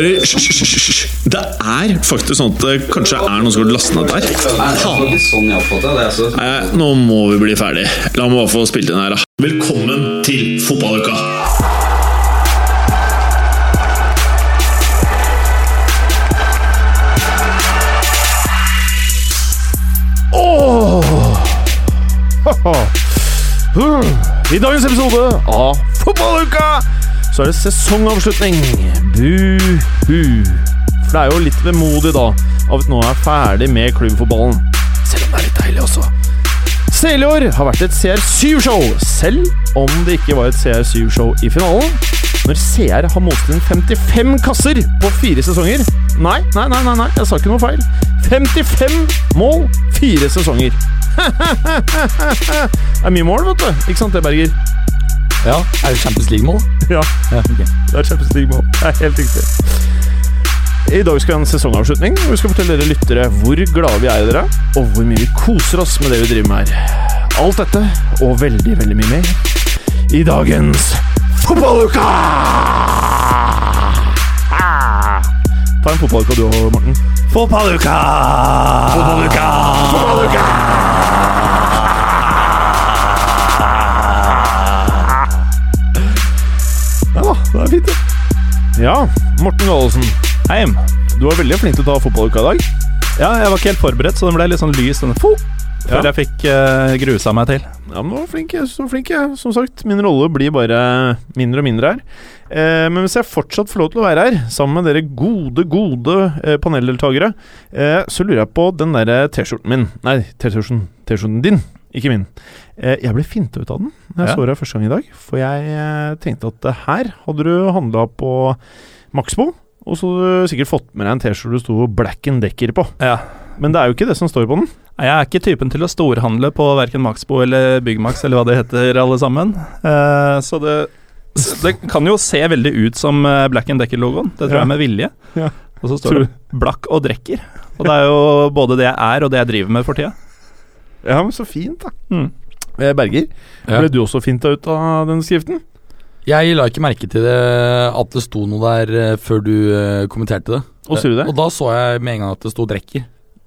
hører Hysj. Det er faktisk sånn at det kanskje er noen som har lastet ned der. Ikke sånn. Altså. Nei, nå må vi bli ferdig. La meg bare få spilt inn her, da. Velkommen til fotballuka! I dagens episode av Fotballuka så er det sesongavslutning. Bu-hu. For det er jo litt vemodig da, av at nå er ferdig med klubbfotballen. Selv om det er litt deilig også. Seljord har vært et CR7-show, selv om det ikke var et CR7-show i finalen. Når CR har most inn 55 kasser på fire sesonger Nei, nei, nei, nei, nei, jeg sa ikke noe feil. 55 mål, fire sesonger. det er mye mål, vet du. Ikke sant det, Berger? Ja, Er det Champions League-mål? Ja, Ja, okay. det er Champions League-mål. Det er helt riktig. I dag skal vi ha en sesongavslutning, og vi skal fortelle dere lyttere hvor glade vi er i dere, og hvor mye vi koser oss med det vi driver med her. Alt dette, og veldig, veldig mye mer, i dagens Fotballuka! Ta en fotballuka du òg, Morten. Fotballuka! Fotballuka! Fotballuka! Ja det er fint, det. Ja, Morten Gallosen. Hei. Du var veldig flink til å ta fotballuka i dag. Ja, jeg var ikke helt forberedt, så den ble litt sånn lys denne fo, før Ja. jeg fikk uh, grusa meg til. Ja, men du var flink. Så flink jeg. Som sagt, min rolle blir bare mindre og mindre her. Eh, men hvis jeg fortsatt får lov til å være her, sammen med dere gode, gode eh, paneldeltakere, eh, så lurer jeg på den derre T-skjorten min Nei, T-skjorten din, ikke min. Eh, jeg ble finta ut av den da jeg Ja. så deg første gang i dag. For jeg eh, tenkte at her hadde du handla på Maxbo. Og så hadde du sikkert fått med deg en T-skjorte du sto Black and Decker på. Ja. Men det er jo ikke det som står på den. Jeg er ikke typen til å storhandle på verken Maxbo eller Byggmax eller hva det heter, alle sammen. Eh, så det, det kan jo se veldig ut som eh, Black and Decker-logoen. Det tror Ja. jeg med vilje. Ja. Og så står det Blakk og Drekker. Og det er jo både det jeg er og det jeg driver med for tida. Ja, men så fint, da. Mm. Eh, Berger, Ja. ble du også finta ut av denne skriften? Jeg la ikke merke til det at det sto noe der eh, før du eh, kommenterte det. Og du det? Og da så jeg med en gang at det sto Drekker.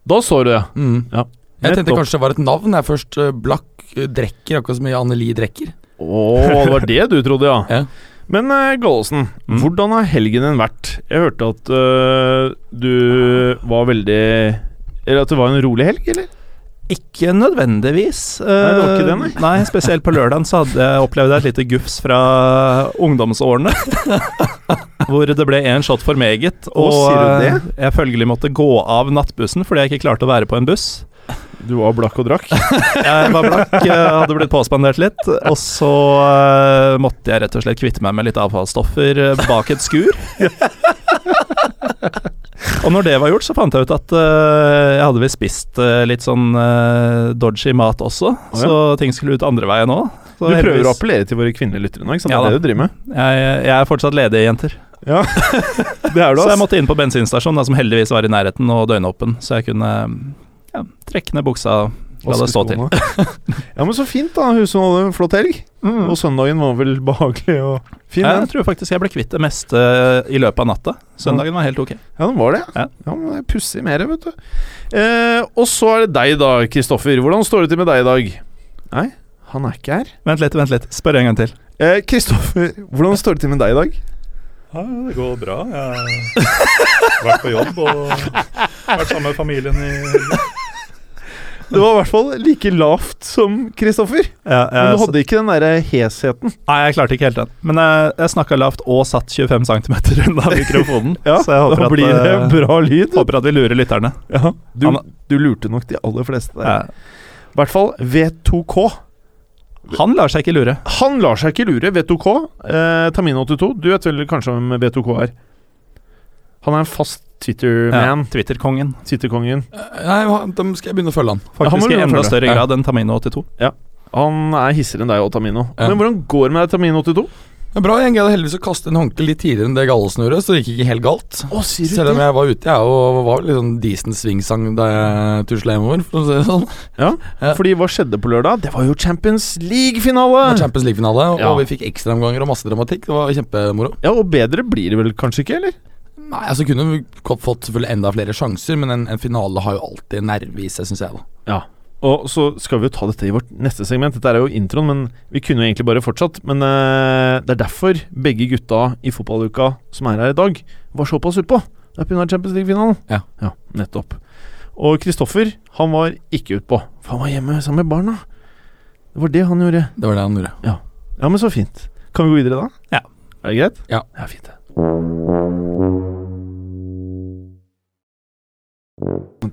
Da så du det. Mm. Ja. Jeg tenkte kanskje det var et navn. Jeg først Blakk Drekker, akkurat som i Anneli Drekker. Å, det var det du trodde, ja. Ja. Men uh, Gallosen, Mm. hvordan har helgen din vært? Jeg hørte at uh, du var veldig Eller at det var en rolig helg, eller? Ikke nødvendigvis. ikke det, nei. Eh, nei, spesielt på lørdagen så hadde jeg opplevd et lite gufs fra ungdomsårene. hvor det ble én shot for meget, og eh, jeg følgelig måtte gå av nattbussen fordi jeg ikke klarte å være på en buss. Du var blakk og drakk. Jeg var blakk, hadde blitt påspandert litt, og så eh, måtte jeg rett og slett kvitte meg med litt avfallsstoffer eh, bak et skur. Og når det var gjort, så fant jeg ut at uh, jeg hadde visst spist uh, litt sånn uh, dodgy mat også, ja. så ting skulle ut andre veien òg. Du prøver å appellere til våre kvinnelige lyttere nå, ikke sant? Ja det er det du driver med? jeg, jeg er fortsatt ledig, jenter. Ja, det er du, Så jeg måtte inn på bensinstasjonen, som heldigvis var i nærheten og døgnåpen, så jeg kunne ja, trekke ned buksa la det stå til. ja, men så fint, da. Hun som hadde en flott helg. Mm. Og søndagen var vel behagelig og fin, Ja, jeg tror faktisk jeg ble kvitt det meste i løpet av natta. Søndagen var helt ok. Ja, den var det. Ja. men jeg pusser pussig mer, vet du. Eh, og så er det deg, da, Kristoffer. Hvordan står det til med deg i dag? Nei, han er ikke her. Vent litt, vent litt. Spør en gang til. Eh, Kristoffer, hvordan står det til med deg i dag? Ja, det går bra. Jeg har vært på jobb og vært sammen med familien i helgen. Det var i hvert fall like lavt som Kristoffer. Ja, Men du hadde ikke den derre hesheten. Nei, jeg klarte ikke helt den. Men jeg, jeg snakka lavt og satt 25 cm unna mikrofonen. Ja, så jeg håper da at, blir det eh, bra lyd. Håper at vi lurer lytterne. Ja, du, du lurte nok de aller fleste der. I hvert fall V2K. Han lar seg ikke lure. Han lar seg ikke lure. V2K, eh, Tamino82. Du vet vel kanskje hvem V2K er? Han er en fast Twitter-man. Twitterkongen. Twitter-kongen. Nei, hva- da skal jeg begynne å følge han. Faktisk i enda større Ja. grad enn Tamino82. Ja. Han er hissigere enn deg og Tamino. Ja. Men hvordan går det med deg, Tamino82? Det er bra, Jeg greide heldigvis å kaste en håndkle litt tidligere enn det Gallosen gjorde, så det gikk ikke helt galt. Å, sier du Selv om jeg var ute, jeg, og var litt sånn decent svingsang da jeg tusla hjemover, for å si det sånn. Ja, Ja. fordi hva skjedde på lørdag? Det var jo Champions Det League-finale! Champions League-finale, og vi fikk ekstraomganger og masse dramatikk. Det var kjempemoro. Ja, og bedre blir det vel kanskje ikke, eller? Nei, altså Kunne fått selvfølgelig enda flere sjanser, men en, en finale har jo alltid nerve i seg, syns jeg. da Ja. Og så skal vi jo ta dette i vårt neste segment. Dette er jo introen, men vi kunne jo egentlig bare fortsatt. Men uh, det er derfor begge gutta i fotballuka som er her i dag, var såpass utpå. Det er pga. Champions League-finalen. Ja. ja. Nettopp. Og Kristoffer, han var ikke utpå. For han var hjemme sammen med barna. Det var det han gjorde. Det var det han gjorde. Ja, men så fint. Kan vi gå videre da? Ja. Er det greit? Ja. Ja, fint det.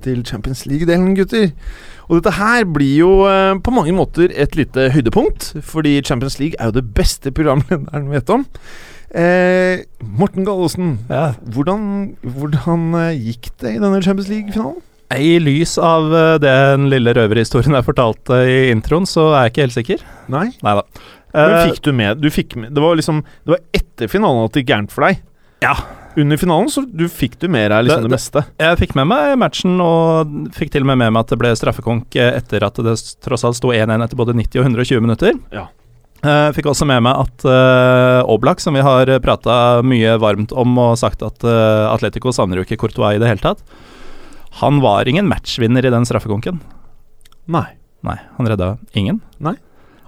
Til Champions League-delen, gutter. Og dette her blir jo eh, på mange måter et lite høydepunkt, fordi Champions League er jo det beste programlederen vet om. Eh, Morten Gallosen, Ja. hvordan, hvordan eh, gikk det i denne Champions League-finalen? I lys av eh, den lille røverhistorien jeg fortalte i introen, så er jeg ikke helt sikker. Nei? Nei da. Men Eh, fikk du med, du fikk med Det var liksom Det var etter finalen at det gikk gærent for deg. Ja. Under finalen så du fikk du med deg liksom Det- det, meste. Jeg fikk med meg matchen, og fikk til og med med meg at det ble straffekonk eh, etter at det tross alt sto 1-1 etter både 90 og 120 minutter. Ja. Uh, fikk også med meg at uh, Oblak, som vi har prata mye varmt om og sagt at uh, Atletico savner jo ikke Courtois i det hele tatt, han var ingen matchvinner i den straffekonken. Nei. Nei, han redda ingen.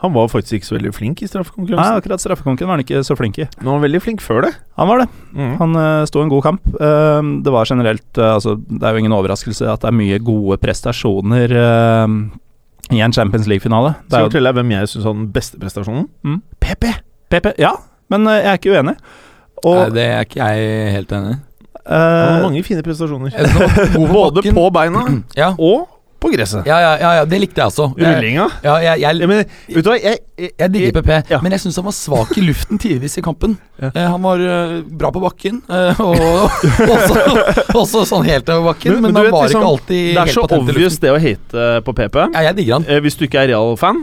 Han var faktisk ikke så veldig flink i Nei, akkurat straffekonken var han ikke så flink i. Men han var veldig flink før det. Han var det. Mm. Han uh, sto en god kamp. Uh, det var generelt uh, altså, Det er jo ingen overraskelse at det er mye gode prestasjoner uh, i en Champions League-finale. Det Skal er jeg jo fortelle deg hvem jeg syns har den beste prestasjonen? Mm. PP! PP, ja, men jeg er ikke uenig. Nei, det er ikke jeg helt enig i. Eh, mange fine prestasjoner. Både på beina Ja. og på gresset. Ja, ja, ja, ja, det likte jeg også. Jeg, Rullinga. ja, jeg, jeg, Ja, men vet du hva, jeg, jeg, jeg digger PP, Ja. men jeg syns han var svak i luften tidvis i kampen. Ja. Eh, han var uh, bra på bakken, uh, og også, også sånn helt over bakken, Men- men, men han var liksom, ikke alltid helt patent i luften. det er så obvious det å hate på PP. Ja, jeg digger han. Eh, hvis du ikke er Real-fan.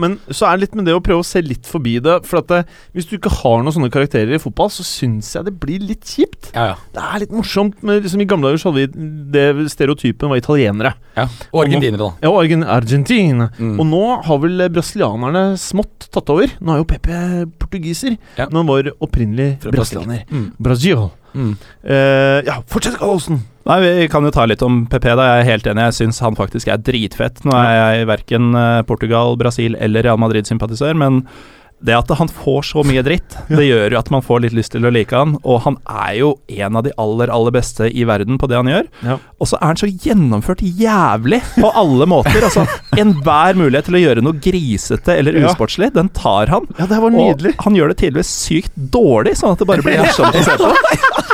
Men så er det litt med det å prøve å se litt forbi det. For at det, Hvis du ikke har noen sånne karakterer i fotball, så syns jeg det blir litt kjipt. Ja, ja. Det er litt morsomt. Men liksom I gamle dager så hadde vi det stereotypen var italienere. ja. Og argentinere, da. Ja, Argen Argentin. Mm. Og nå har vel brasilianerne smått tatt over. Nå er jo Pepe portugiser, Ja. men han var opprinnelig Fra brasilianer. Mm. Brasil. Mm. Uh, ja, fortsett, Gallosen! Nei, Vi kan jo ta litt om PP. da Jeg er helt enig. Jeg syns han faktisk er dritfett. Nå er jeg verken Portugal, Brasil eller Real Madrid-sympatisør, men det at han får så mye dritt, det gjør jo at man får litt lyst til å like han. Og han er jo en av de aller, aller beste i verden på det han gjør. Ja. Og så er han så gjennomført jævlig på alle måter. Altså, Enhver mulighet til å gjøre noe grisete eller usportslig, den tar han. Ja, det var nydelig. Og han gjør det tydeligvis sykt dårlig, sånn at det bare blir morsomt å se på.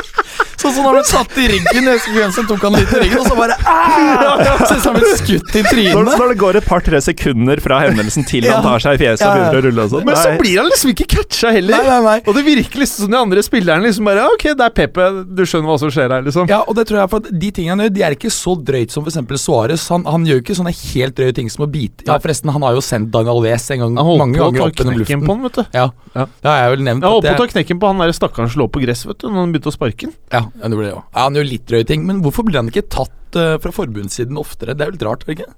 Sånn så når du satt i ryggen, jeg husker hvem tok han litt i ryggen, og så bare ah! Så ut som et skutt i Når, trynet. når det går et par-tre sekunder fra hendelsen til Ja. han tar seg i fjeset og Ja, ja. begynner å rulle og sånn. Men så blir han liksom ikke catcha heller. Nei, nei, nei. Og det virker liksom som de andre spillerne liksom bare Ok, det er Pepe, du skjønner hva som skjer her, liksom. Ja, og det tror jeg for at De tingene han gjør, de er ikke så drøyt som f.eks. Suárez. Han, han gjør jo ikke sånne helt drøye ting som å bite Ja, forresten, han har jo sendt Daniel Alves en gang Han mange ganger opp gjennom luften. på han, vet du. Ja. Ja. det har jeg vel nevnt. Jeg holdt på å ta knekken på han der stakkaren som lå på gress, vet du, når han begynte å sparke den. Ja, ja, det blir det. Ja, han gjør litt drøye ting, men hvorfor blir han ikke tatt uh, fra forbundssiden oftere? Det er jo litt rart, ikke?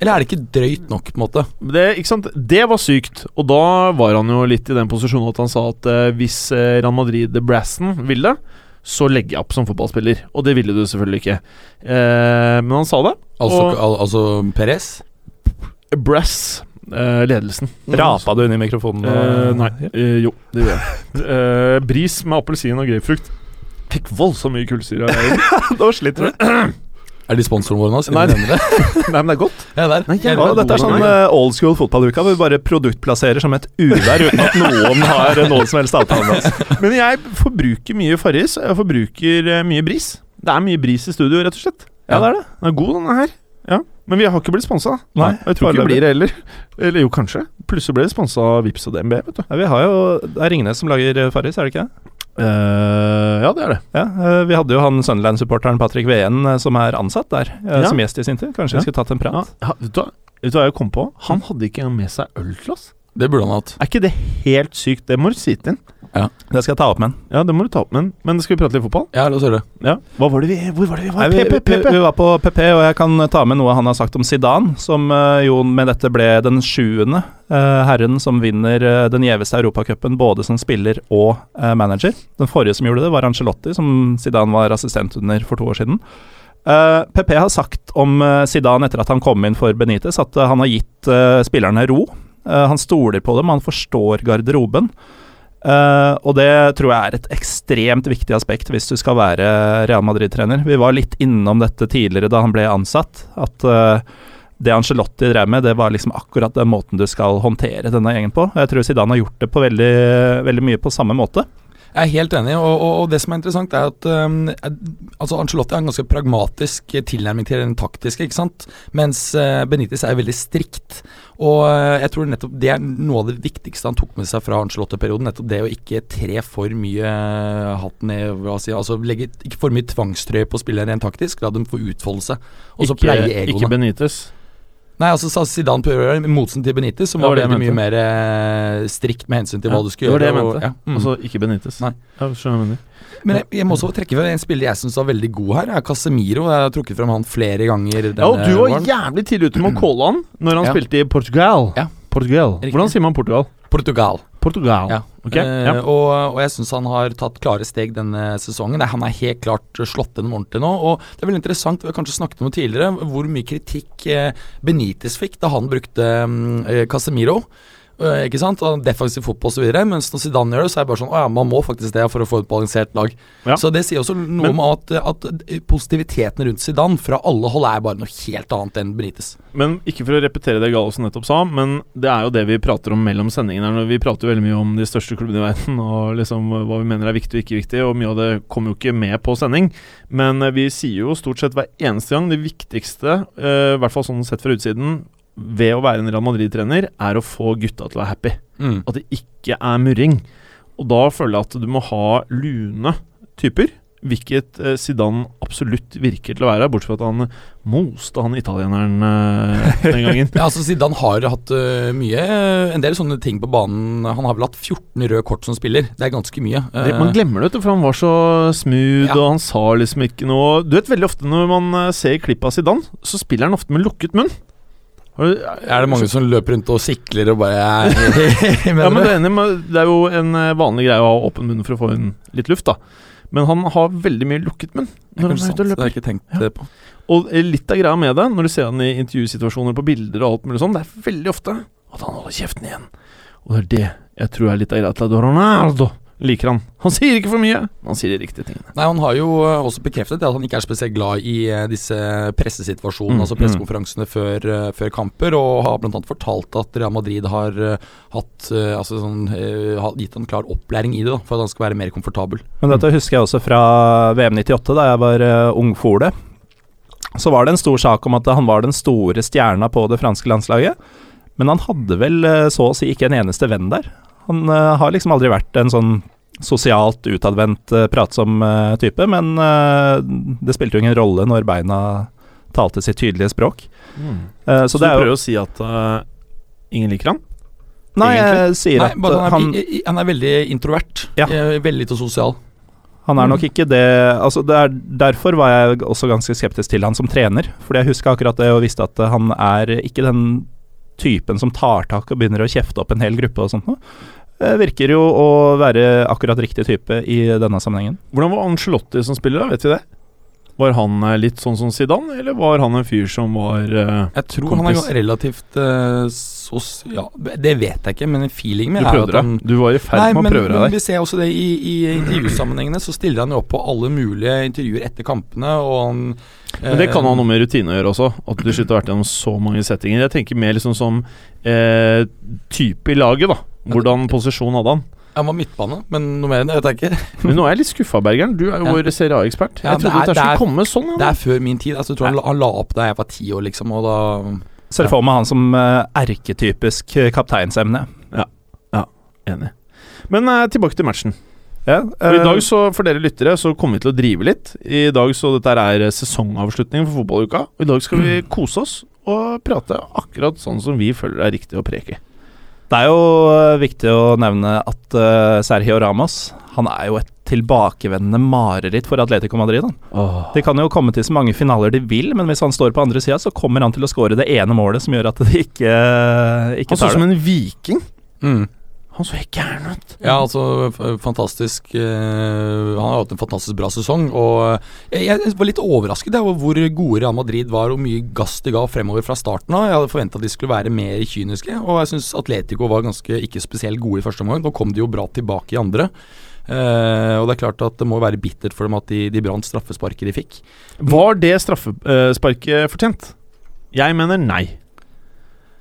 Eller er det ikke drøyt nok, på en måte? Det, ikke sant? det var sykt, og da var han jo litt i den posisjonen at han sa at uh, hvis uh, Real Madrid Brasson ville, så legger jeg opp som fotballspiller. Og det ville du selvfølgelig ikke. Uh, men han sa det. Altså, Og- al altså Perez? Brass, Uh, ledelsen. Rapa du inn i mikrofonen? Uh, nei. Uh, jo, det gjør jeg. Eh, bris med appelsin og grapefrukt. Fikk voldsomt mye kullsyre. da sliter du. Er de sponsoren våre nå? Nei. Nei, men det er godt. Ja, der. Nei, Ja, dette er sånn uh, old school fotballuka hvor vi bare produktplasserer som et uvær uten at noen har noen som helst avtale med oss. Men jeg forbruker mye Farris. Jeg forbruker eh, mye bris. Det er mye bris i studio, rett og slett. Ja, det er det. Den er god, denne her. Ja. Men vi har ikke blitt sponsa. Nei, Jeg tror ikke vi blir det heller. Eller jo, kanskje. Plutselig ble vi sponsa av Vips og DNB, vet du. Ja, vi har jo Det er Ringnes som lager eh, Farris, er det ikke det? Eh, ja, det er det. Ja, uh, Vi hadde jo han Sunderland-supporteren Patrick Ween uh, som er ansatt der, Ja. som gjest i sin tid. Kanskje Ja. vi skulle tatt en prat? ja, vet, du hva? vet du hva jeg kom på? Han hadde ikke engang med seg øl til oss. Det burde han hatt. Er ikke det helt sykt? Det må du si til ham. Det skal jeg ta opp med en. Ja, det må du ta opp med en. Men skal vi prate litt fotball? Ja, la oss gjøre det. Ja. Hva var det vi Hvor var det vi Nei, var? vi, PP, vi, PP. vi var på PP, og jeg kan ta med noe han har sagt om Zidane, som eh, jo med dette ble den sjuende eh, herren som vinner eh, den gjeveste europacupen både som spiller og manager. Den forrige som gjorde det, var Angelotti, som Zidane var assistent under for to år siden. Uh, PP har sagt om uh, Zidane etter at han kom inn for Benitez, at uh, han har gitt spillerne ro. Han stoler på dem, han forstår garderoben. Eh, og det tror jeg er et ekstremt viktig aspekt hvis du skal være Real Madrid-trener. Vi var litt innom dette tidligere da han ble ansatt. At uh, det Angelotti drev med, det var liksom akkurat den måten du skal håndtere denne gjengen på. Jeg tror Zidane har gjort det på veldig, veldig mye på samme måte. Jeg er helt enig, og, og, og det som er interessant, er at um, altså Ancelotti har en ganske pragmatisk tilnærming til den taktiske, ikke sant? mens uh, Benitez er veldig strikt. Og uh, jeg tror nettopp det er noe av det viktigste han tok med seg fra Ancelotti-perioden. Nettopp det å ikke tre for mye Hatt hatten ned, hva si, altså legge ikke for mye tvangstrøye på spilleren rent taktisk. La dem få utfolde seg, og så pleie Ikke, ikke egoene. Nei, altså sa Zidane prøver motsetning til Benitez, som var var veldig mye mer eh, strikt med hensyn til hva du skulle gjøre. det var det jeg og- mente. ja, mm. Altså ikke Benitez. Nei. Ja, skjønner jeg. Men jeg, jeg må også trekke frem en spiller jeg syns var veldig god her. er Casemiro. Jeg har trukket frem han flere ganger. Ja, og du var jævlig tidlig ute med å calle han når han Ja. spilte i Portugal. Ja. Portugal. Hvordan sier man Portugal? Portugal. Portugal. Ja. Okay. Eh, ja. og, og jeg syns han har tatt klare steg denne sesongen. Han er helt klart slått gjennom ordentlig nå. Og det er veldig interessant, vi har kanskje snakket om det tidligere, hvor mye kritikk eh, Benitez fikk da han brukte mm, eh, Casemiro. Eh, ikke sant? Defensiv fotball osv. Mens når Zidane gjør det, så er det bare sånn Å ja, man må faktisk det for å få et balansert lag. Ja. Så det sier også noe om at, at positiviteten rundt Zidane fra alle hold er bare noe helt annet enn Benitez. Men ikke for å repetere det Gallosen nettopp sa, men det er jo det vi prater om mellom sendingene. Vi prater jo veldig mye om de største klubbene i verden og liksom hva vi mener er viktig og ikke viktig, og mye av det kommer jo ikke med på sending. Men eh, vi sier jo stort sett hver eneste gang det viktigste, eh, i hvert fall sånn sett fra utsiden, ved å være en Real Madrid-trener, er å få gutta til å være happy. At det ikke er murring. Og da føler jeg at du må ha lune typer. Hvilket eh, Zidane absolutt virker til å være, bortsett fra at han moste han italieneren eh, den gangen. Ja, altså Zidane har hatt uh, mye øh, En del sånne ting på banen. Han har vel hatt 14 røde kort som spiller. Det er ganske mye. Det, Eh, man glemmer det, for han var så smooth, Ja. og han sa liksom ikke noe Du vet, veldig ofte når man eh, ser klipp av Zidane, så spiller han ofte med lukket munn. Er det mange som løper rundt og sikler og bare Ja, men det, enig Det er jo en eh, vanlig greie å ha åpen munn for å få inn litt luft, da. Men han har veldig mye lukket munn Det når han er ute og det har løper. jeg ikke tenkt Ja. eh, på. Og eh, litt av greia med det, når du ser han i intervjusituasjoner på bilder og alt mulig sånn, det er veldig ofte at han holder kjeften igjen. Og det er det jeg tror er litt av greia til Ronaldo liker han. Han sier ikke for mye, men han sier de riktige tingene. Nei, Han har jo øh, også bekreftet at han ikke er spesielt glad i øh, disse pressesituasjonene, Mm, altså pressekonferansene før, øh, før kamper, og har bl.a. fortalt at Real Madrid har hatt altså sånn, gitt en klar opplæring i det, da, for at han skal være mer komfortabel. Men dette husker jeg også fra VM 98, da jeg var uh, ungfole. Så var det en stor sak om at han var den store stjerna på det franske landslaget. Men han hadde vel eh, så å si ikke en eneste venn der. Han eh, har liksom aldri vært en sånn sosialt utadvendt, uh, pratsom eh, type, men eh, det spilte jo ingen rolle når beina talte sitt tydelige språk. Eh, Så, så du det er prøver jo å si at uh, ingen liker han? Nei, jeg sier Nei, at eh, han, han, er, i- han er veldig introvert. Ja. eh, Veldig lite sosial. Han er nok ikke det Altså det er Derfor var jeg også ganske skeptisk til han som trener. Fordi jeg huska akkurat det og visste at eh, han er ikke den typen som tar tak og begynner å kjefte opp en hel gruppe og sånt noe. Eh, Virker jo å være akkurat riktig type i denne sammenhengen. Hvordan var Angelotti som spiller, da? Vet vi det? Var han eh, litt sånn som Zidane, eller var han en fyr som var uh, Jeg tror han Kompis. er relativt uh, sosial Det vet jeg ikke, men feelingen min er at han deg. Du var i ferd med å prøve prøve men vi ser også det i, i intervjusammenhengene. Så stiller han jo opp på alle mulige intervjuer etter kampene, og han Men det kan ha noe med rutine å gjøre også. At du slutter å vært gjennom så mange settinger. Jeg tenker mer liksom som eh, type i laget, da. Hvordan posisjon hadde han? Han var midtbane, men noe mer enn det vet jeg ikke. Men nå er jeg litt skuffa, Bergeren. Du er jo Ja. vår Serie A-ekspert. Ja, jeg trodde det er- det er- skulle komme sånn. Det er før min tid. Altså, jeg tror han, la- han la opp da jeg var ti år, liksom, og da Ser for meg han som erketypisk erketypisk Ja. ja, Enig. Men eh, tilbake til matchen. Ja, Og I eh, dag, så for dere lyttere, så kommer vi til å drive litt. I dag så Dette er sesongavslutningen for fotballuka. Og I dag skal vi kose oss og prate akkurat sånn som vi føler er riktig å preke. Det er jo eh, viktig å nevne at uh, Sergio Ramos Han er jo et tilbakevendende mareritt for Atletico Madrid. Han. De kan jo komme til så mange finaler de vil, men hvis han står på andre sida, så kommer han til å skåre det ene målet som gjør at de ikke, ikke Han så tar ut som en viking. Mm. Han så helt gæren ut. Ja, altså fantastisk uh, Han har hatt en fantastisk bra sesong. Og jeg, jeg var litt overrasket over hvor gode Real Madrid var, og mye gass de ga fremover fra starten av. Jeg hadde forventa at de skulle være mer kyniske, og jeg syns Atletico var ganske ikke spesielt gode i første omgang. Nå kom de jo bra tilbake i andre. Uh, og det er klart at det må være bittert for dem at de, de brant straffesparket de fikk. Var det straffesparket fortjent? Jeg mener nei.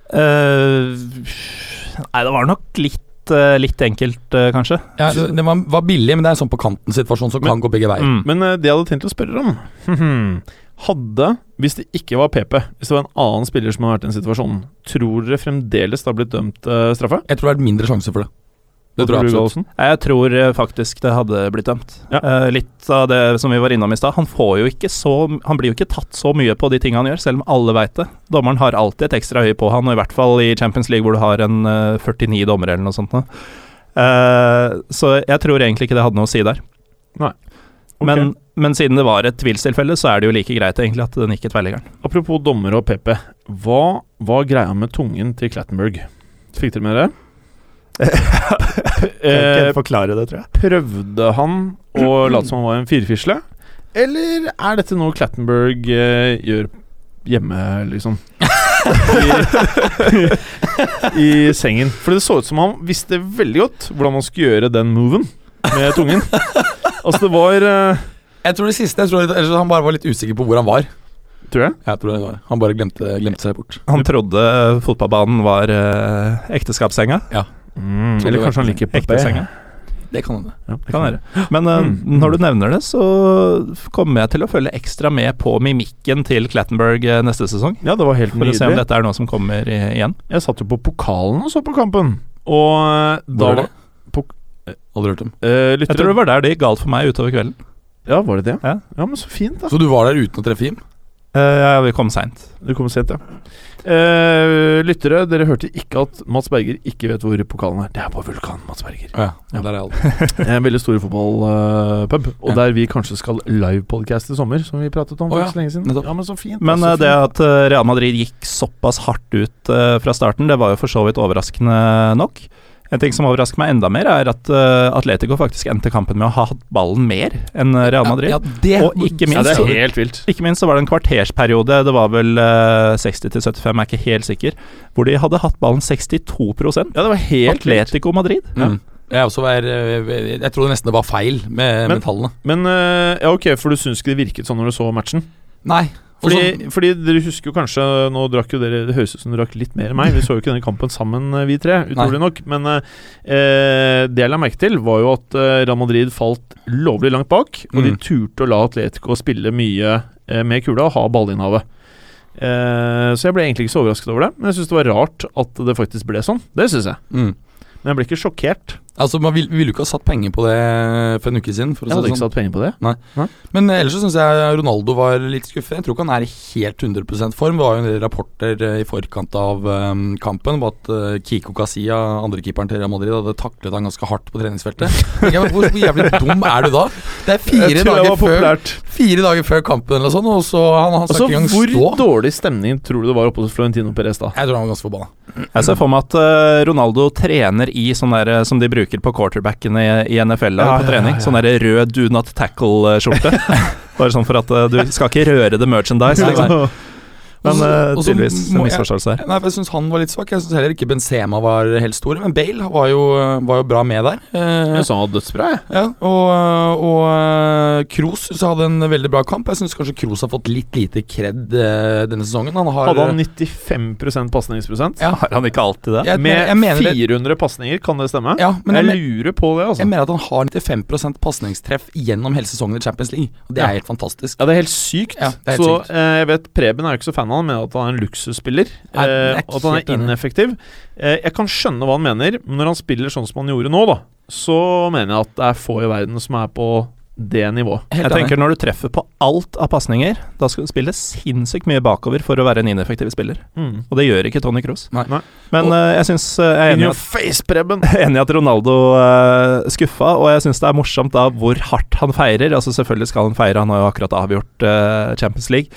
Uh, nei, det var nok litt, eh, litt enkelt, eh, kanskje. Ja, det det var, var billig, men det er en sånn på kanten-situasjon som Men- kan gå begge veier. Mm. Men eh, det jeg hadde tenkt å spørre om Hadde, hvis det ikke var PP, hvis det var en annen spiller som hadde vært i den situasjonen, tror dere fremdeles det har blitt dømt straffe? Jeg tror det er mindre sjanse for det. Det tror jeg absolutt. Jeg tror eh, faktisk det hadde blitt dømt. Ja. Uh, litt av det som vi var innom i stad. Han Han blir jo ikke tatt så mye på de tingene han gjør, selv om alle veit det. Dommeren har alltid et ekstra øye på han, og i hvert fall i Champions League hvor du har en uh, 49 dommere eller noe sånt. Eh, så jeg tror egentlig ikke det hadde noe å si der. Ok. Men, men siden det var et tvilstilfelle, så er det jo like greit egentlig at den gikk i tverrliggeren. Apropos dommer og PP. Hva var greia med tungen til Clattenburg? Fikk dere med det? Eh, forklare det, tror jeg. prøvde han å late som han var en firfisle? Eller er dette noe Clattenberg eh, gjør hjemme, liksom? I, I sengen. For det så ut som han visste veldig godt hvordan man skulle gjøre den moven med tungen. Altså, det var eh, Jeg tror det siste. Jeg tror ellers han bare var litt usikker på hvor han var. Tror jeg. Jeg tror det var Han bare glemte, glemte seg bort. Han trodde fotballbanen var eh, ekteskapssenga. Mm, eller kanskje han liker Ekte senga. Det kan hende. Ja, Kan være. Men uh, Mm. når du nevner det, så kommer jeg til å følge ekstra med på mimikken til Clattenburg eh, neste sesong. Ja, det var helt nydelig. For å se om dette er noe som kommer i, igjen. Jeg satt jo på pokalen og så på kampen. Og eh, da var det? Aldri hørt om. eh, Jeg tror det var der det gikk galt for meg utover kvelden. Ja, var det det? Ja. ja, men så fint, da. Så du var der uten å treffe Jim? Eh, ja, vi kom seint. Du kom sent, ja. Eh, lyttere, dere hørte ikke at Mats Berger ikke vet hvor pokalen er. Det er på Vulkan, Mats Berger. Ja, ja. Der er jeg aldri. En veldig stor fotballpub, og Ja. der vi kanskje skal livepodcaste i sommer, som vi pratet om for for ja, så lenge siden. Ja, men så fint. Men da, eh, så det fint. at Real Madrid gikk såpass hardt ut uh, fra starten, det var jo for så vidt overraskende nok. En ting som overrasker meg enda mer, er at uh, Atletico faktisk endte kampen med å ha hatt ballen mer enn eh, Real Madrid. Ja, det, Og ikke ja, det er helt vilt. Ikke minst så var det en kvartersperiode, det var vel uh, 60 til 75, jeg er ikke helt sikker, hvor de hadde hatt ballen 62 Ja, det var helt vilt. Atletico Madrid. Mm. Jeg, var, eh, jeg trodde nesten det var feil med, Men- med tallene. Men eh, ja, ok, for du syns ikke det virket sånn når du så matchen? Nei. Fordi, fordi dere husker jo kanskje Nå drakk jo dere Det høres ut som dere drakk litt mer enn meg. Vi så jo ikke denne kampen sammen, eh, vi tre, utrolig nok. Men eh, det jeg la merke til, var jo at eh, Real Madrid falt lovlig langt bak. Og de Mm. turte å la Atletico spille mye eh, med kula og ha ballinnhavet. Eh, så jeg ble egentlig ikke så overrasket over det. Men jeg syns det var rart at det faktisk ble sånn. Det syns jeg. mm. Men jeg ble ikke sjokkert. Altså, Man ville vil jo ikke ha satt penger på det for en uke siden. For å Jeg hadde ikke sånn. satt penger på det. Men ellers så syns jeg Ronaldo var litt skuffet. Jeg tror ikke han er i helt 100% form. Det var jo en del rapporter eh, i forkant av um, kampen om at uh, Kiko Casilla, andrekeeperen til Real Madrid, hadde taklet han ganske hardt på treningsfeltet. Jeg, hvor, hvor jævlig dum er du da? Det er fire, dager før, fire dager før kampen eller sånn, og så han har Altså, sagt ikke engang hvor stå. dårlig stemning tror du det var oppe hos Florentino Perez da? Jeg tror han var ganske forbanna. Jeg ser for meg at uh, Ronaldo trener i sånn der som de bruker på quarterbackene i, NFL Ja, på trening. ja, ja. Sånn der rød do not tackle-skjorte. Bare sånn for at eh, du skal ikke røre the merchandise. Liksom. Men Og så- eh, tydeligvis en misforståelse her. Nei, for Jeg syns han var litt svak. Jeg syns heller ikke Benzema var helt stor. Men Bale var jo, var jo bra med der. Eh, Jeg sa han var dødsbra, jeg. Ja, og, og Kroos syns jeg hadde en veldig bra kamp. Jeg syns kanskje Kroos har fått litt lite kred eh, denne sesongen. Han har Hadde han 95% pasningsprosent? Ja. Har han ikke alltid det? jeg, Med jeg mener det, 400 pasninger, kan det stemme? ja, men jeg, jeg lurer på det, altså. jeg mener at han har 95% pasningstreff gjennom hele sesongen i Champions League. Og det Ja. er helt fantastisk. Ja, det er helt sykt. Ja, er helt så sykt. eh, jeg vet Preben er jo ikke så fan av han, men at han er en luksusspiller. Er Eh, og at han er ineffektiv. Eh, jeg kan skjønne hva han mener, men når han spiller sånn som han gjorde nå, da, så mener jeg at det er få i verden som er på det nivået. Helt Jeg tenker Når du treffer på alt av pasninger, da skal du spille sinnssykt mye bakover for å være en ineffektiv spiller. Mm. Og det gjør ikke Tony Cross. Nei. Nei. Men Og- eh, jeg syns jeg er at face, Jeg er enig i at Ronaldo uh, skuffa, og jeg syns det er morsomt da hvor hardt han feirer. Altså Selvfølgelig skal han feire, han har jo akkurat avgjort uh, Champions League,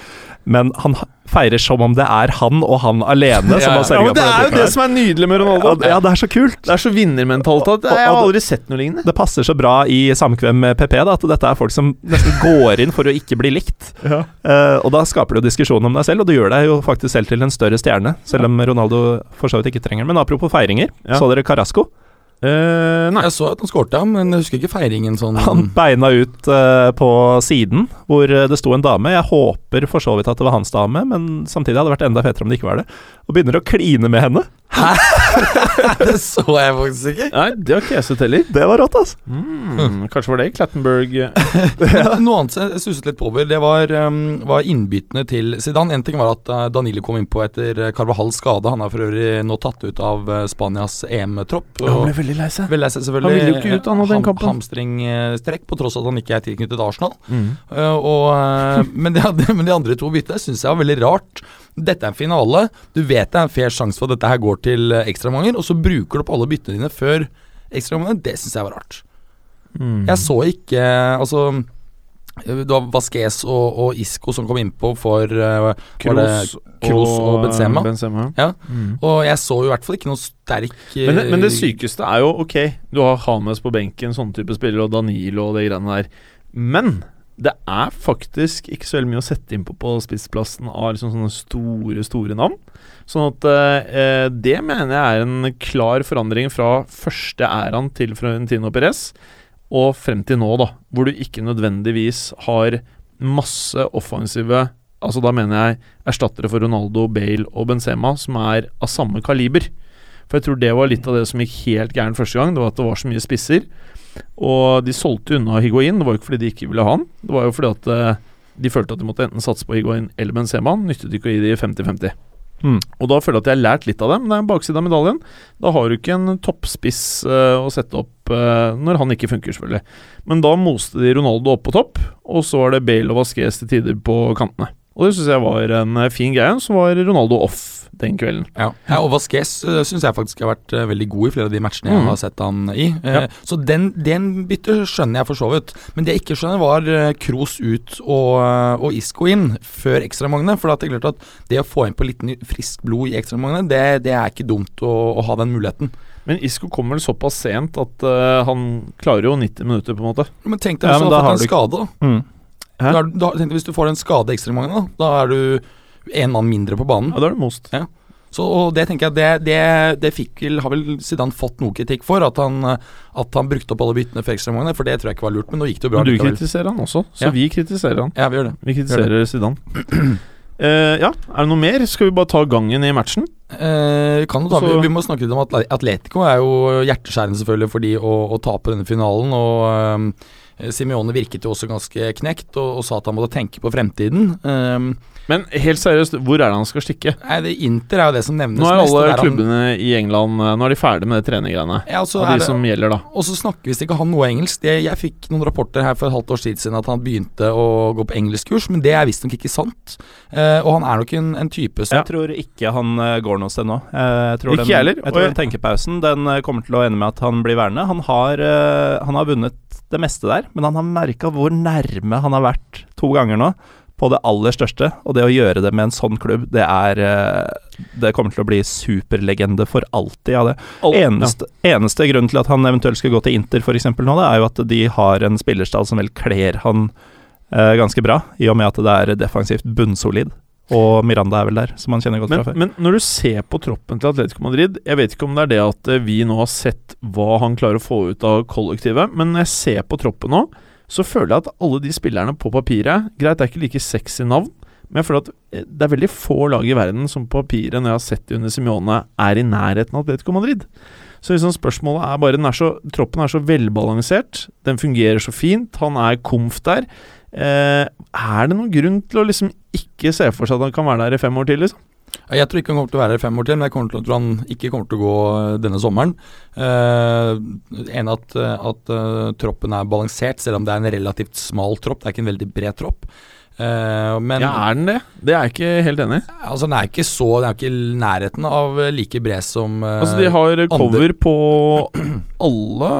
men han feirer som om det er han og han alene som Ja, har Ja, sørga men Det er jo det som er nydelig med Ronaldo. ja, det er så kult. Det er så vinnermentalitet. Jeg har aldri sett noe lignende. Det passer så bra i samkvem med PP da, at dette er folk som nesten går inn for å ikke bli likt. Eh, og da skaper du diskusjon om deg selv, og du gjør deg jo faktisk selv til en større stjerne. Selv om Ronaldo for så vidt ikke trenger det. Men apropos feiringer, Ja. så dere Carasco? Eh, nei. Jeg så at han skårte, men jeg husker ikke feiringen sånn. Han beina ut uh, på siden hvor eh, det sto en dame. Jeg håper for så vidt at det var hans dame, men samtidig hadde det vært enda fetere om det ikke var det. Og begynner å kline med henne. det så jeg faktisk ikke. nei, det har ikke jeg sett heller. Det var rått, altså. Mm, kanskje var det Clattenburg Men Noe annet jeg susset litt på over, det var, um, var innbyttene til Zidane. En ting var at uh, Danilo kom innpå etter Carvahals skade. Han er for øvrig nå tatt ut av uh, Spanias EM-tropp. Han ble veldig lei seg. Han ville jo ikke ut, han, av den kampen. Hamstringstrekk, på tross av at han ikke er tilknyttet Arsenal. Mm. Uh, og, uh, men, de, andre- men de andre to byttene syns jeg var veldig rart. Dette er en finale. Du vet det er en fair sjanse for at dette her går til uh, ekstraomganger, og så bruker du opp alle byttene dine før ekstraomgangene. Det syns jeg var rart. Mm. Jeg så ikke Altså det var Vasques og, og Isco som kom innpå for uh, det Kroos og Benzema? Benzema. Ja. Mm. Og jeg så i hvert fall ikke noe sterk Men, det- men det eh, sykeste er jo Ok, du har Hames på benken, sånne type spillere, og Danilo og de greiene der. Men det er faktisk ikke så veldig mye å sette innpå på spissplassen av liksom sånne store, store navn. Sånn at eh, det mener jeg er en klar forandring fra første æraen til Florentino Perez og frem til nå, da. Hvor du ikke nødvendigvis har masse offensive Altså Da mener jeg erstattere for Ronaldo, Bale og Benzema, som er av samme kaliber. For jeg tror det var litt av det som gikk helt gærent første gang. Det var at det var så mye spisser. Og de solgte unna Higuain. Det var jo ikke fordi de ikke ville ha han. Det var jo fordi at eh, de følte at de måtte enten satse på Higuain eller Benzema. Nyttet ikke å gi de 50-50. Mm. Og da føler jeg at jeg har lært litt av det, men det er en bakside av medaljen. Da har du ikke en toppspiss eh, å sette opp eh, når han ikke funker, selvfølgelig. Men da moste de Ronaldo opp på topp, og så var det Bale og Vasquez til tider på kantene. Og det syns jeg var en eh, fin greie. Så var Ronaldo off den kvelden. Ja, ja og Vasques uh, syns jeg faktisk har vært eh, veldig god i flere av de matchene jeg Mm. har sett han i. Eh, Ja. Så den, den byttet skjønner jeg for så vidt. Men det jeg ikke skjønner, var Kroos ut og, eh, og Isco inn før ekstramangene. For at det er klart at det å få inn på litt friskt blod i ekstramangene, det, det er ikke dumt å, å ha den muligheten. Men Isco kommer vel såpass sent at eh, han klarer jo 90 minutter, på en måte. Men tenk deg hvis du da har fått en skade, da. Mm. Da, er- da tenk deg hvis du får en skade i ekstramangene, da. Da er du en mann mindre på banen. Ja, da er det most. Så og det tenker jeg det, det, det fikk vel, har vel Zidane fått noe kritikk for, at han, eh, at han brukte opp alle byttene for ekstramangene. For det tror jeg ikke var lurt, men nå gikk det jo bra Men du likevel. kritiserer han også, så Ja. vi kritiserer han. Ja, vi gjør det. Vi kritiserer Zidane. Eh, ja, er det noe mer? Skal vi bare ta gangen i matchen? Eh, kan jo ta, Så- vi, vi må snakke litt om at Atletico. er jo hjerteskjærende selvfølgelig for de å, å tape denne finalen. Og Simione virket jo også ganske knekt og, og sa at han måtte tenke på fremtiden. Um, Men helt seriøst, hvor er det han skal stikke? nei, det Inter er jo det som nevnes Nå er mest. alle er han- klubbene i England eh, Nå er de ferdig med de treninggreiene. Ja, altså, Av er de det- som gjelder, da. Og så snakker visst ikke han noe engelsk. Det, jeg fikk noen rapporter her for et halvt års tid siden at han begynte å gå på engelskkurs, men det er visstnok ikke sant. Eh, og han er nok en, en type som Jeg tror ikke han eh, går noe sted nå. Eh, Jeg tror Ikke den, heller, Jeg og tror den tenkepausen den kommer til å ende med at han blir værende. Han har, han har vunnet det meste der, men han har merka hvor nærme han har vært to ganger nå. På det aller største. Og det å gjøre det med en sånn klubb, det er eh, Det kommer til å bli superlegende for alltid av det. Eneste, eneste grunn til at han eventuelt skal gå til Inter eksempel nå, det er jo at de har en spillerstall som vel kler han eh, ganske bra, i og med at det er defensivt bunnsolid. Og Miranda er vel der, som han kjenner godt Men, fra før. men når du ser på troppen til Atletico Madrid Jeg vet ikke om det er det at eh, vi nå har sett hva han klarer å få ut av kollektivet, men når jeg ser på troppen nå, så føler jeg at alle de spillerne på papiret Greit, det er ikke like sexy navn, men jeg føler at eh, det er veldig få lag i verden som på papiret, når jeg har sett under Simione, er i nærheten av Atletico Madrid. Så liksom spørsmålet er bare er så, Troppen er så velbalansert, den fungerer så fint, han er komf der. Eh, er det noen grunn til å liksom ikke se for seg at han kan være der i fem år til, liksom? Jeg tror ikke han kommer til å være her fem år til, men jeg tror til han ikke kommer til å gå eh, denne sommeren. Uh, en at, at uh, troppen er balansert, selv om det er en relativt smal tropp. Det er ikke en veldig bred tropp. Uh, men Ja, er den det? Det er jeg ikke helt enig i. altså, den er ikke så Den er ikke i nærheten av like bred som uh, Altså, de har cover på alle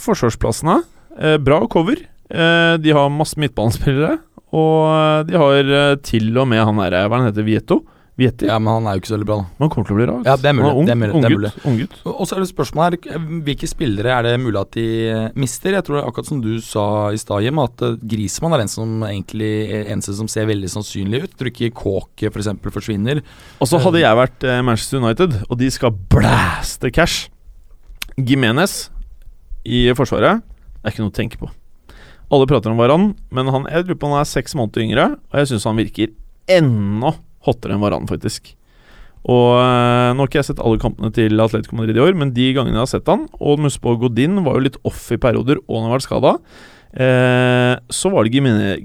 forsvarsplassene. Eh, bra cover. Eh, de har masse midtbanespillere. Og eh, de har eh, til og med han derre Hva han heter Vieto? Vietti? Ja, men han er jo ikke så veldig bra, da. Men han kommer til å bli rar. Ja, det er mulig, Han ung, det er mulig, det er mulig. Ung gutt. Og så er det spørsmålet her, hvilke spillere er det mulig at de eh, mister? Jeg tror akkurat som du sa i stad, Jim, at eh, Grismann er den som egentlig er eneste som ser veldig sannsynlig ut. Tror ikke Kåke f.eks. For forsvinner. Og så hadde jeg vært eh, Manchester United, og de skal blæste cash. Gimenez i Forsvaret er ikke noe å tenke på. Alle prater om Varan, men han, jeg lurer på han er seks måneder yngre, og jeg syns han virker enda hottere enn Varan, faktisk. Og eh, Nå har ikke jeg sett alle kampene til Atletico Madrid i år, men de gangene jeg har sett han Og Muspo Godin var jo litt off i perioder, og han har vært skada. Eh, så var det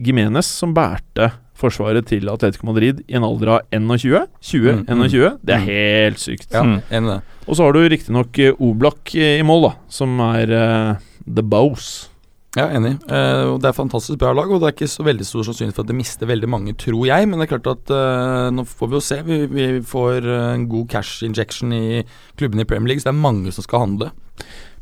Gimenez som bærte forsvaret til Atletico Madrid i en alder av 21. 20, Mm, mm. Det er Mm. helt sykt. Ja, Mm. Og så har du riktignok eh, Oblak eh, i mål, da, som er eh, the bows. Ja, enig. Eh, og det er fantastisk bra lag, og det er ikke så veldig stor sannsynlighet for at det mister veldig mange, tror jeg. Men det er klart at eh, nå får vi jo se. Vi, vi får eh, en god cash injection i klubbene i Premier League, så det er mange som skal handle.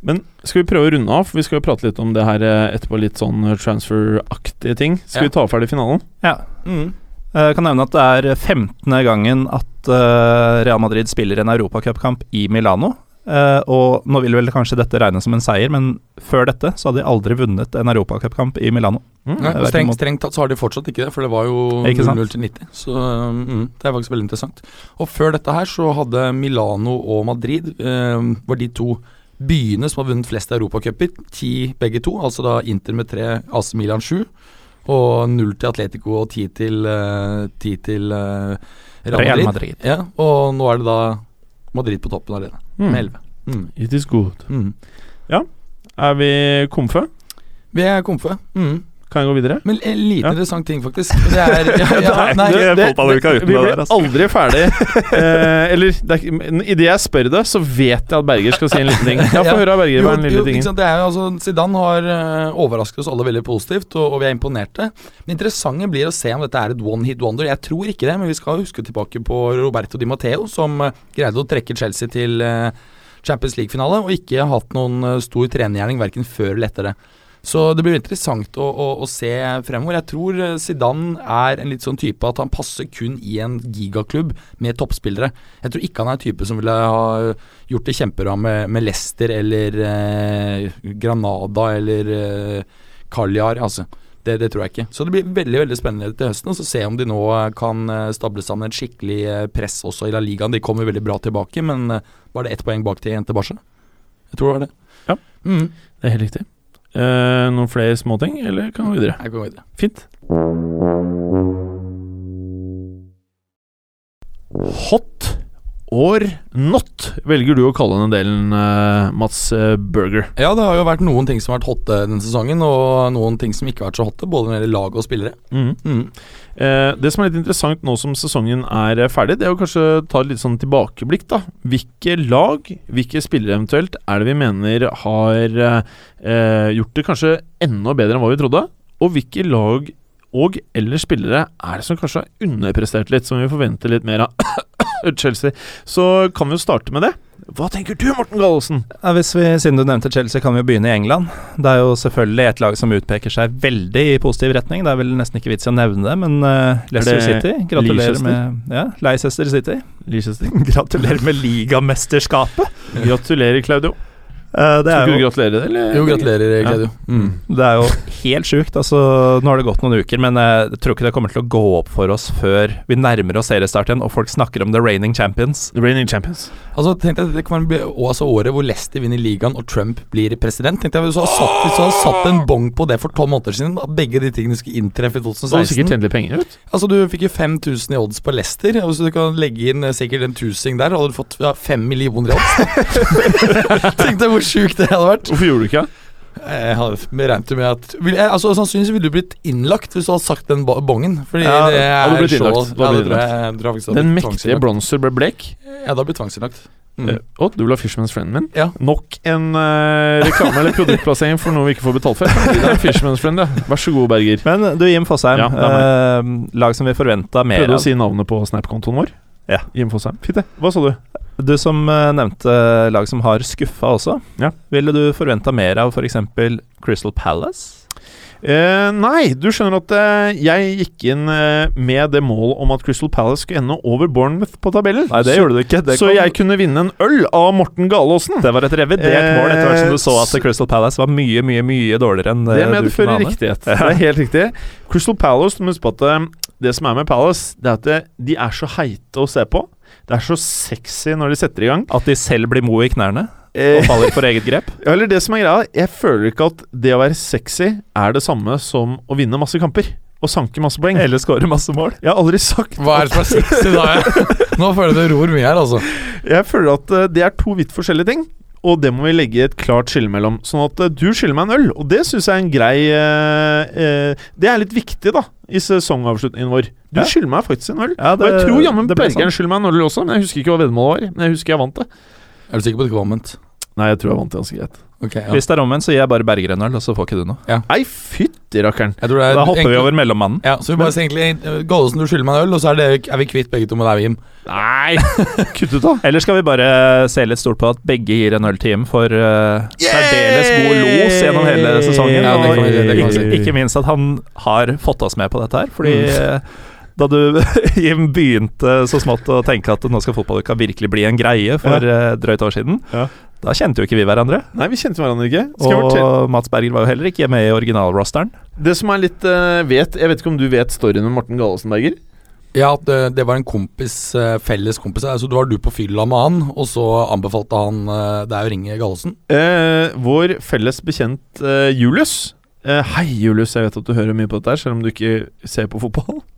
Men skal vi prøve å runde av? For vi skal jo prate litt om det her eh, etterpå, litt sånn eh, transfer-aktige ting. Skal Ja. vi ta ferdig finalen? Ja. Mm. Jeg kan nevne at det er 15. gangen at eh, Real Madrid spiller en europacupkamp i Milano. Eh, og nå vil vel kanskje dette regnes som en seier, men før dette så hadde de aldri vunnet en europacupkamp i Milano. Mm. Nei, og strengt, strengt tatt så har de fortsatt ikke det, for det var jo Ikke sant? 0-0 til 90. Så mm, det er faktisk veldig interessant. Og før dette her så hadde Milano og Madrid eh, var de to byene som har vunnet flest europacuper. Ti begge to, altså da Inter med tre, AC Milan sju. Og null til Atletico og ti til, eh, ti til uh, Real Madrid. Real Madrid. Ja, og nå er det da Madrid på toppen alene, Mm. med elleve. Mm. It is good. Mm. Er vi komfe? Vi er komfe. Mm. Kan jeg gå videre? Men en liten Ja. interessant ting, faktisk. Det er ja, ja, nei, det- Det- vi blir altså. aldri ferdig. eh, eller er idet jeg spør det, så vet jeg at Berger skal si en liten ting. Ja, Få høre av Berger. Jo, jo, sant, det er jo altså Zidane har uh, overrasket oss alle veldig positivt, og, og vi er imponerte. Det interessante blir å se om dette er et one hit wonder. Jeg tror ikke det, men vi skal huske tilbake på Roberto Di Matteo, som eh, greide å trekke Chelsea til eh, Champions League-finale, og ikke hatt noen eh, stor trenergjerning verken før eller etter det. Så det blir interessant å, å, å se fremover. Jeg tror eh, Zidane er en litt sånn type at han passer kun i en gigaklubb med toppspillere. Jeg tror ikke han er en type som ville ha gjort det kjempebra med, med Leicester eller eh, Granada eller eh, Kaljar. Altså. Det, det tror jeg ikke. Så det blir veldig veldig spennende til høsten. Og så se om de nå eh, kan eh, stable sammen et skikkelig press også i La Ligaen. De kommer veldig bra tilbake, men var det ett poeng bak til Jente Barca? Jeg tror det var det. Ja. Mm. Det er helt riktig. Eh, noen flere småting, eller kan vi gå videre? Jeg går videre. Fint. Or not, velger du å kalle denne delen, eh, Mats Berger? Burger. Ja, det har jo vært noen ting som har vært hotte denne sesongen, og noen ting som ikke har vært så hotte, både når det gjelder lag og spillere. Mm. Mm. Eh, det som er litt interessant nå som sesongen er eh, ferdig, det er å kanskje ta litt sånn tilbakeblikk, da. Hvilke lag, hvilke spillere eventuelt, er det vi mener har eh, eh, gjort det kanskje enda bedre enn hva vi trodde? Og hvilke lag og eller spillere er det som kanskje har underprestert litt, som vi forventer litt mer av Chelsea? Så kan vi jo starte med det. Hva tenker du, Morten Gallosen? Ja, hvis vi, Siden du nevnte Chelsea, kan vi jo begynne i England. Det er jo selvfølgelig et lag som utpeker seg veldig i positiv retning. Det er vel nesten ikke vits i å nevne det, men uh, Leicester City Gratulerer Leicester? med Ja, Leicester City. Leicester. Gratulerer med ligamesterskapet! Gratulerer, Claudio. Uh, det, Skal er du gratulere det, eller? Jo, gratulerer, Ja. Mm. det er jo helt sjukt. Altså, nå har det gått noen uker, men jeg tror ikke det kommer til å gå opp for oss før vi nærmer oss seriestart igjen, og folk snakker om the reigning champions. The Reigning Champions. Altså, tenkte jeg, Det kan bli også året hvor Leicester vinner ligaen og Trump blir president. Tenkte jeg Hvis du hadde satt, hvis du hadde satt en bong på det for tolv måneder siden, at begge de tingene skulle inntreffe i Så har du sikkert 2016 tjent litt penger, vet du. Altså Du fikk jo 5000 i odds på Leicester, Hvis du kan legge inn eh, sikkert en tusing der, hadde du fått ja, fem millioner i odds. Tenkte jeg hvor sjukt det hadde vært. Hvorfor gjorde du ikke det? Jeg hadde regnet med at vil jeg, altså, Sannsynligvis ville du blitt innlagt hvis du hadde sagt den bongen. Fordi Ja, det hadde er blitt innlagt. Så, ja, jeg, jeg jeg hadde Den mektige bronser ble blek. Ja, hadde blitt tvangsinnlagt. Mm. Uh, du vil ha Fisherman's Friend min? Ja. Nok en uh, reklame eller produktplassering for noe vi ikke får betalt for. Det er Fisherman's Friend, ja. Vær så god, Berger. Men du, Jim Fosheim. Ja, eh, lag som vi forventa mer Prøvde av. å si navnet på Snap-kontoen vår. Ja. Jim Fosheim. Fint, det. Hva sa du? Du som eh, nevnte lag som har skuffa også. Ja. Ville du forventa mer av f.eks. Crystal Palace? Eh, nei, du skjønner at eh, jeg gikk inn eh, med det mål om at Crystal Palace skulle ende over Bournemouth på tabellen. Nei, det så, gjorde du ikke. Det, så kom- jeg kunne vinne en øl av Morten Galaasen. det var et revidert Eh, mål etter hvert som du så at Crystal Palace var mye, mye mye dårligere enn Det eh, du medfører kunne ane. riktighet. Det er helt riktig. Crystal Palace, du må huske på at det som er med Palace, det er at de er så heite å se på. Det er så sexy når de setter i gang. At de selv blir mo i knærne Eh, og faller for eget grep. Ja, eller det som er greia, jeg føler ikke at det å være sexy er det samme som å vinne masse kamper. Og sanke masse poeng. Eller skåre masse mål. Jeg har aldri sagt Hva er det som er sexy da? Jeg? Nå føler jeg det ror mye her, altså. Jeg føler at eh, det er to vidt forskjellige ting. Og det må vi legge et klart skille mellom. Sånn at eh, du skylder meg en øl, og det syns jeg er en grei eh, eh, Det er litt viktig, da, i sesongavslutningen vår. Du Ja. skylder meg faktisk en øl. Ja, og jeg tror jammen det Bergeren sånn. skylder meg en øl også, men jeg husker ikke hva veddemålet var. Men jeg husker jeg vant det. Er du sikker på at det ikke var omvendt? Nei, jeg tror jeg vant det ganske greit. Ok, ja. Hvis det er omvendt, så gir jeg bare Berger en øl, og så får ikke du noe. Nei, fytti rakkeren. Jeg tror det er Da hopper vi over mellommannen. Ja, så vi bare sier egentlig eh, du skylder meg en øl, og så er, det, er vi kvitt begge to med deg, Jim. Nei, kutt ut, da. Eller skal vi bare se litt stort på at begge gir en øl til Jim for uh, særdeles god los gjennom hele sesongen? Ja, det kan vi- og det kan vi ikke, si. ikke minst at han har fått oss med på dette her. Fordi Mm. eh, da du, Jim, begynte så smått å tenke at nå skal fotballuka virkelig bli en greie for ja. drøyt år siden, Ja. Da kjente jo ikke vi hverandre. Nei, vi kjente hverandre ikke. Skal Og Mats Berger var jo heller ikke med i originalrosteren. Det som er litt uh, vet Jeg vet ikke om du vet storyen med Morten Gallosen, Berger? Ja, at det, det var en kompis, eh, felles kompis. Altså, du var du på fylla med han, og så anbefalte han eh, deg å ringe Gallosen. Eh, vår felles bekjent eh, Julius eh, Hei, Julius. Jeg vet at du hører mye på dette, her selv om du ikke ser på fotball.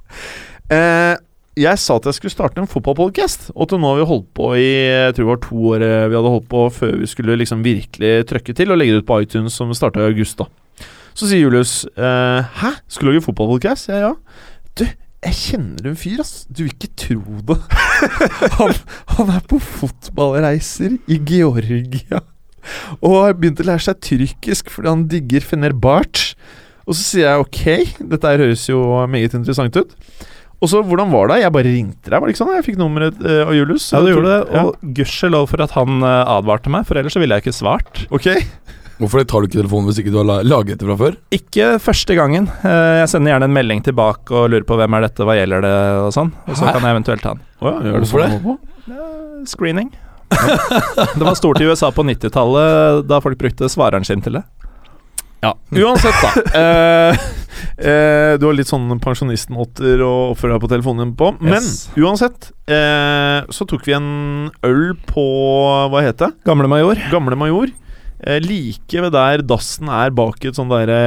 Jeg sa at jeg skulle starte en fotballpodcast, og til nå har vi holdt på i Jeg tror det var to år eh, vi hadde holdt på før vi skulle liksom virkelig trøkke til og legge det ut på iTunes, som starta i august. da Så sier Julius eh, Hæ, skulle du lage fotballpodcast? Ja, ja. Du, jeg kjenner en fyr, ass. Du vil ikke tro det. han, han er på fotballreiser i Georgia. Og har begynt å lære seg tyrkisk fordi han digger Fenerbahçe. Og så sier jeg ok, dette her høres jo meget interessant ut. Og så, hvordan var det? Jeg bare ringte deg, var det ikke sånn? Jeg fikk nummeret uh, av Julius. Ja, du gjorde det, Ja. og gudskjelov for at han uh, advarte meg, for ellers så ville jeg ikke svart. Ok. Hvorfor tar du ikke telefonen hvis ikke du har lagret laget det fra før? Ikke første gangen. Eh, Jeg sender gjerne en melding tilbake og lurer på hvem er dette, hva gjelder det, og sånn. Og så Hæ? kan jeg eventuelt ta den. Oh, ja, gjør du Hvorfor sånn det? Eh, Screening. det var stort i USA på 90-tallet, da folk brukte svareren sin til det. Ja. Uansett, da. Uh, uh, du har litt sånn pensjonisten-åtter å oppføre deg på telefonen på. på. Men uansett, uh, så tok vi en øl på Hva het det? Gamle major. Gamle Major. Like ved der dassen er bak et sånn derre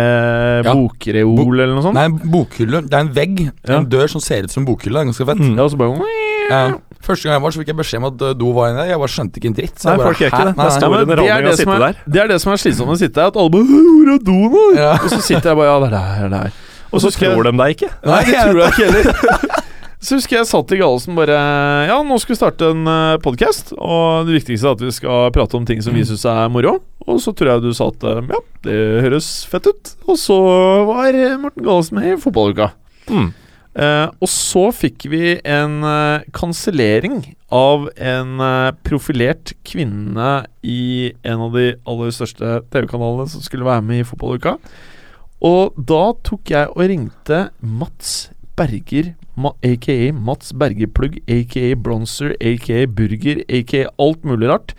Ja. bokreol Bo- eller noe sånt. Nei, bokhylle. Det er en vegg. Ja. En dør som ser ut som bokhylle. Det er ganske fett. Mm. Ja, og så bare Ja. Første gang jeg var, så fikk jeg beskjed om at uh, do var inne. Jeg bare skjønte ikke en dritt. Så Nei, bare, folk gjør ikke det. Det er Nei, nei. underholdning det er det som er, der. Det er det som er slitsomt med å sitte der, at alle bare 'Hvor er doen, nå? Ja. Og så sitter jeg bare Ja, det er der, det er der. Og så tror de deg ikke. Nei, det tror jeg ikke heller. Så husker jeg satt i Gallosen bare Ja, nå skal vi starte en uh, podkast, og det viktigste er at vi skal prate om ting som vi syns er moro. Og så tror jeg du sa at eh, ja, det høres fett ut. Og så var eh, Morten Gallosen med i fotballuka. Mm. Eh, og så fikk vi en uh, kansellering av en uh, profilert kvinne i en av de aller største TV-kanalene som skulle være med i fotballuka. Og da tok jeg og ringte Mats Berger, ma aka Mats Bergerplugg, aka Bronzer, aka Burger, aka alt mulig rart.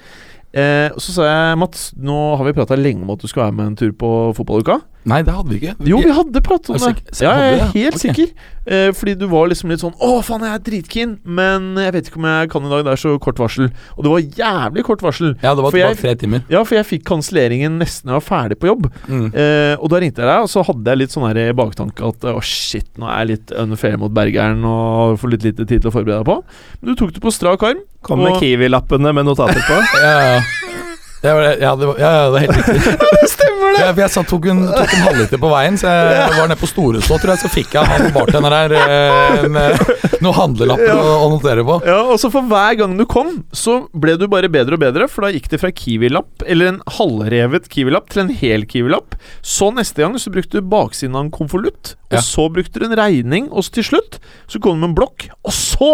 Uh, så sa jeg Mats, nå har vi prata lenge om at du skal være med en tur på fotballuka. Nei, det hadde vi ikke. Jo, vi hadde pratet om Er det. Ja, jeg er helt okay. sikker. Eh, fordi du var liksom litt sånn 'Å, faen, jeg er dritkeen', men jeg vet ikke om jeg kan i dag. Det er så kort varsel. Og det var jævlig kort varsel. Ja, det var bare tre timer. Ja, for jeg fikk kanselleringen nesten da jeg var ferdig på jobb. Mm. Eh, og da ringte jeg deg, og så hadde jeg litt sånn her i baktanke at å shit, nå er jeg litt unfair mot Bergeren og får litt lite tid til å forberede deg på. Men du tok det på strak arm. Kom med Kiwi-lappene med notater på. Ja, ja. Det ja, det ja, ja, det er helt riktig. Stemmer det! Ja, jeg satt, tok, en, tok en halvliter på veien, så jeg var nede på Storestå, tror jeg, så fikk jeg han bartender der eh, en, eh, noen handlelapper å, å notere på. Ja, og så For hver gang du kom, så ble du bare bedre og bedre. For da gikk det fra Kiwi-lapp, eller en halvrevet Kiwi-lapp, til en hel Kiwi-lapp. Så neste gang så brukte du baksiden av en konvolutt. Og Ja. så brukte de en regning, og til slutt så kom det med en blokk. Og så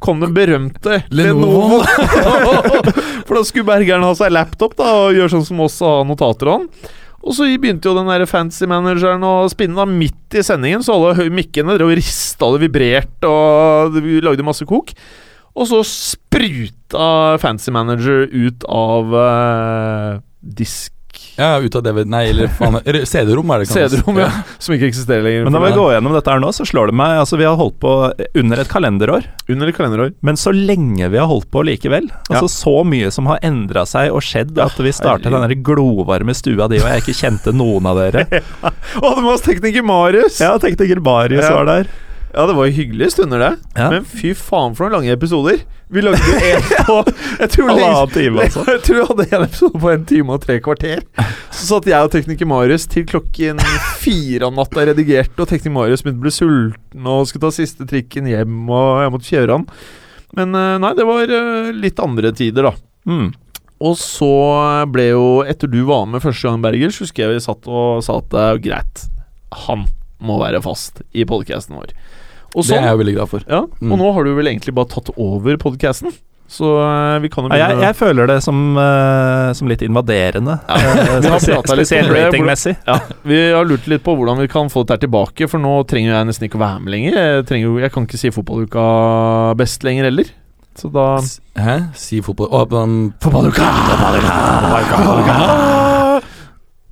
kom den berømte Lenovo. For da skulle bergeren ha seg laptop da og gjøre sånn som oss og ha notater og sånn. Og så begynte jo den der fancy manageren å spinne da midt i sendingen, så alle mikkene drev og rista, og vibrerte, og vi lagde masse kok. Og så spruta fancy manager ut av uh, disk Ja, ut av DVD Nei, eller faen CD-rom, er det kanskje. CD-rom, ja. Som ikke eksisterer lenger. Men når vi går gjennom dette her nå, så slår det meg Altså, vi har holdt på under et kalenderår. Under et kalenderår. Men så lenge vi har holdt på likevel. Altså Så mye som har endra seg og skjedd at vi startet den der glovarme stua di, og jeg ikke kjente noen av dere. Å, det var hos tekniker Marius! Ja, tekniker Marius Ja. var der. Ja, det var jo hyggelige stunder, det. Ja. Men fy faen for noen lange episoder. Vi lagde en på Jeg tror, time, altså. jeg tror vi hadde en episode på en time og tre kvarter. Så satt jeg og tekniker Marius til klokken fire om natta redigerte, og tekniker Marius begynte å bli sulten og skulle ta siste trikken hjem, og jeg måtte kjøre han. Men eh, nei, det var eh, litt andre tider, da. Mm. Og så ble jo, etter du var med første gang, Berger, så husker jeg vi satt og sa at det er greit, han må være fast i podcasten vår. Og Det er sånn, jeg veldig glad for. ja, Mm. og nå har du vel egentlig bare tatt over podcasten. Så eh, vi kan jo Ja, jeg, begynne jeg føler det som, uh, som litt invaderende. Ja. Vi har spesielt ratingmessig. ja, Vi har lurt litt på hvordan vi kan få dette tilbake, for nå trenger jeg nesten ikke å være med lenger. Jeg, trenger, jeg kan ikke si fotballuka best lenger heller. Så da S- Hæ? Si fotball um, Fotballuka!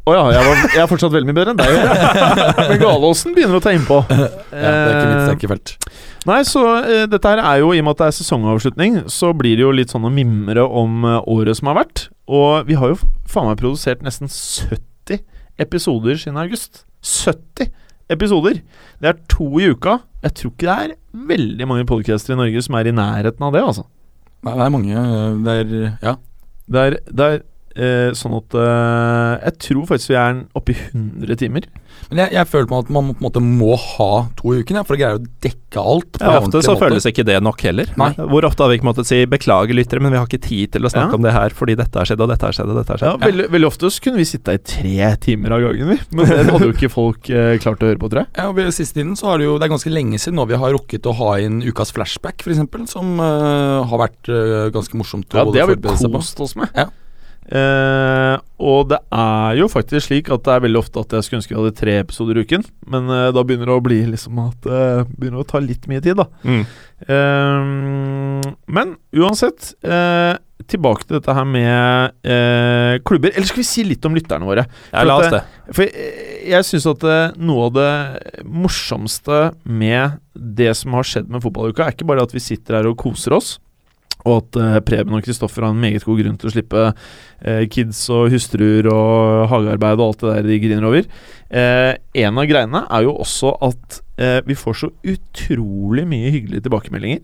Å ja, jeg, var, jeg er fortsatt veldig mye bedre enn deg. Men Galåsen begynner å ta innpå. Ja, det er ikke mitt sterke. Nei, så uh, dette her er jo, i og med at det er sesongavslutning, så blir det jo litt sånn å mimre om uh, året som har vært. Og vi har jo faen meg produsert nesten 70 episoder siden august. 70 episoder! Det er to i uka. Jeg tror ikke det er veldig mange podcaster i Norge som er i nærheten av det, altså. Nei, det er mange Det er Ja. Det er, det er eh, sånn at eh, Jeg tror faktisk vi er oppe i 100 timer. Men jeg, jeg føler på at man på en måte må ha to i uken, ja, for å greie å dekke alt. på Ja, ofte så måte. føles ikke det nok heller. Nei. Hvor ofte har vi ikke måttet si 'beklager, lyttere, men vi har ikke tid til å snakke Ja. om det her fordi dette har skjedd, og dette har skjedd, og dette har Ja, skjedd'. veldig, veldig ofte så kunne vi sitte i tre timer av gangen, vi. Men det hadde jo ikke folk eh, klart å høre på, tror jeg. Ja, og ved Siste tiden så har det jo Det er ganske lenge siden nå vi har rukket å ha inn ukas flashback, f.eks., som uh, har vært uh, ganske morsomt. Ja, det har vi kost oss med. Ja. Eh, og det er jo faktisk slik at det er veldig ofte at jeg skulle ønske vi hadde tre episoder i uken, men eh, da begynner det å bli liksom at det begynner å ta litt mye tid, da. Mm. Eh, men uansett, eh, tilbake til dette her med eh, klubber. Eller skal vi si litt om lytterne våre? For la at oss det. For jeg, jeg syns at noe av det morsomste med det som har skjedd med fotballuka, er ikke bare at vi sitter her og koser oss, og at eh, Preben og Kristoffer har en meget god grunn til å slippe eh, kids og hustruer og hagearbeid og alt det der de griner over. Eh, en av greiene er jo også at eh, vi får så utrolig mye hyggelige tilbakemeldinger.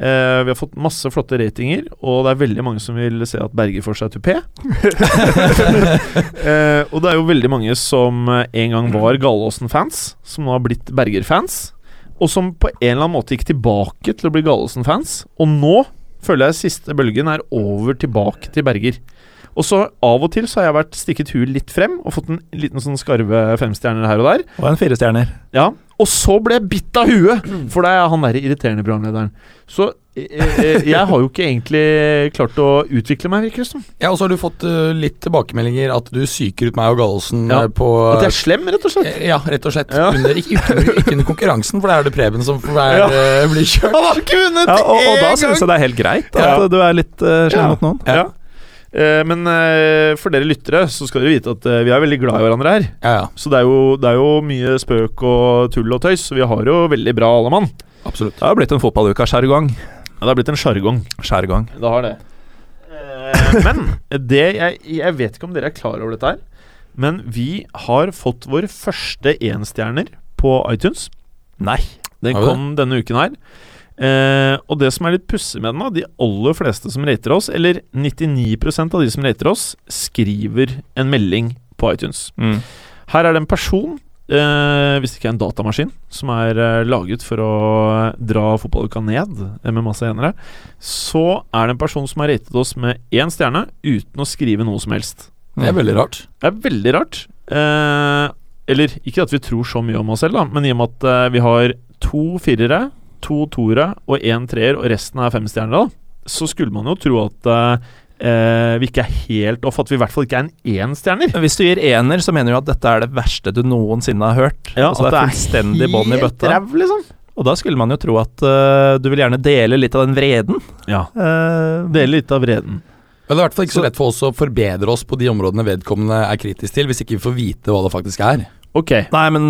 Uh, vi har fått masse flotte ratinger, og det er veldig mange som vil se at Berger får seg tupé. uh, og det er jo veldig mange som en gang var Gallåsen-fans, som nå har blitt Berger-fans. Og som på en eller annen måte gikk tilbake til å bli Gallåsen-fans. Og nå føler jeg siste bølgen er over tilbake til Berger. Og så av og til så har jeg vært stikket huet litt frem og fått en liten sånn skarve femstjerner her og der. Og en firestjerner. Ja, og så ble jeg bitt av huet! For det er han der irriterende programlederen. Så jeg har jo ikke egentlig klart å utvikle meg, virker det som. Ja, og så har du fått uh, litt tilbakemeldinger at du psyker ut meg og Gallosen Ja, på uh, At jeg er slem, rett og slett. Eh, Ja, rett og slett. Ja. Under, ikke, ikke, under- konkurransen, for da er det Preben som får være, Ja. øh, blir kjørt. Han har ikke vunnet Ja, og, og da syns jeg det er helt greit at Ja. du er litt uh, slem Ja. mot noen. Ja. Eh, men eh, for dere lyttere så skal dere vite at eh, vi er veldig glad i hverandre her. Ja, ja, Så det er, jo, det er jo mye spøk og tull og tøys, så vi har jo veldig bra alle mann. absolutt. Det har blitt en fotballuka-sjargong. Ja, det har blitt en sjargong. Sjargong. Det har det. Eh, men det jeg, jeg vet ikke om dere er klar over dette her, men vi har fått vår første enstjerner på iTunes. Nei. Den kom denne uken her. Eh, og det som er litt pussig med den, da, de aller fleste som rater oss, eller 99% av de som rater oss, skriver en melding på iTunes. Mm. Her er det en person, eh, hvis det ikke er en datamaskin, som er eh, laget for å dra fotballuka ned eh, med masse enere, så er det en person som har ratet oss med én stjerne uten å skrive noe som helst. Det er veldig rart. Det er veldig rart. Eh, eller ikke at vi tror så mye om oss selv, da, men i og med at eh, vi har to firere, to toere og én treer, og resten er femstjernere, da, så skulle man jo tro at eh, vi ikke er helt off, at vi i hvert fall ikke er en énstjerner. Hvis du gir ener, så mener du at dette er det verste du noensinne har hørt. Ja, altså at det er fullstendig bånn i bøtta. ræv, liksom. Og da skulle man jo tro at uh, du vil gjerne dele litt av den vreden. Ja. Uh, Dele litt av vreden. Men det er i hvert fall ikke så lett for oss å forbedre oss på de områdene vedkommende er kritisk til, hvis ikke vi får vite hva det faktisk er. Ok. nei, men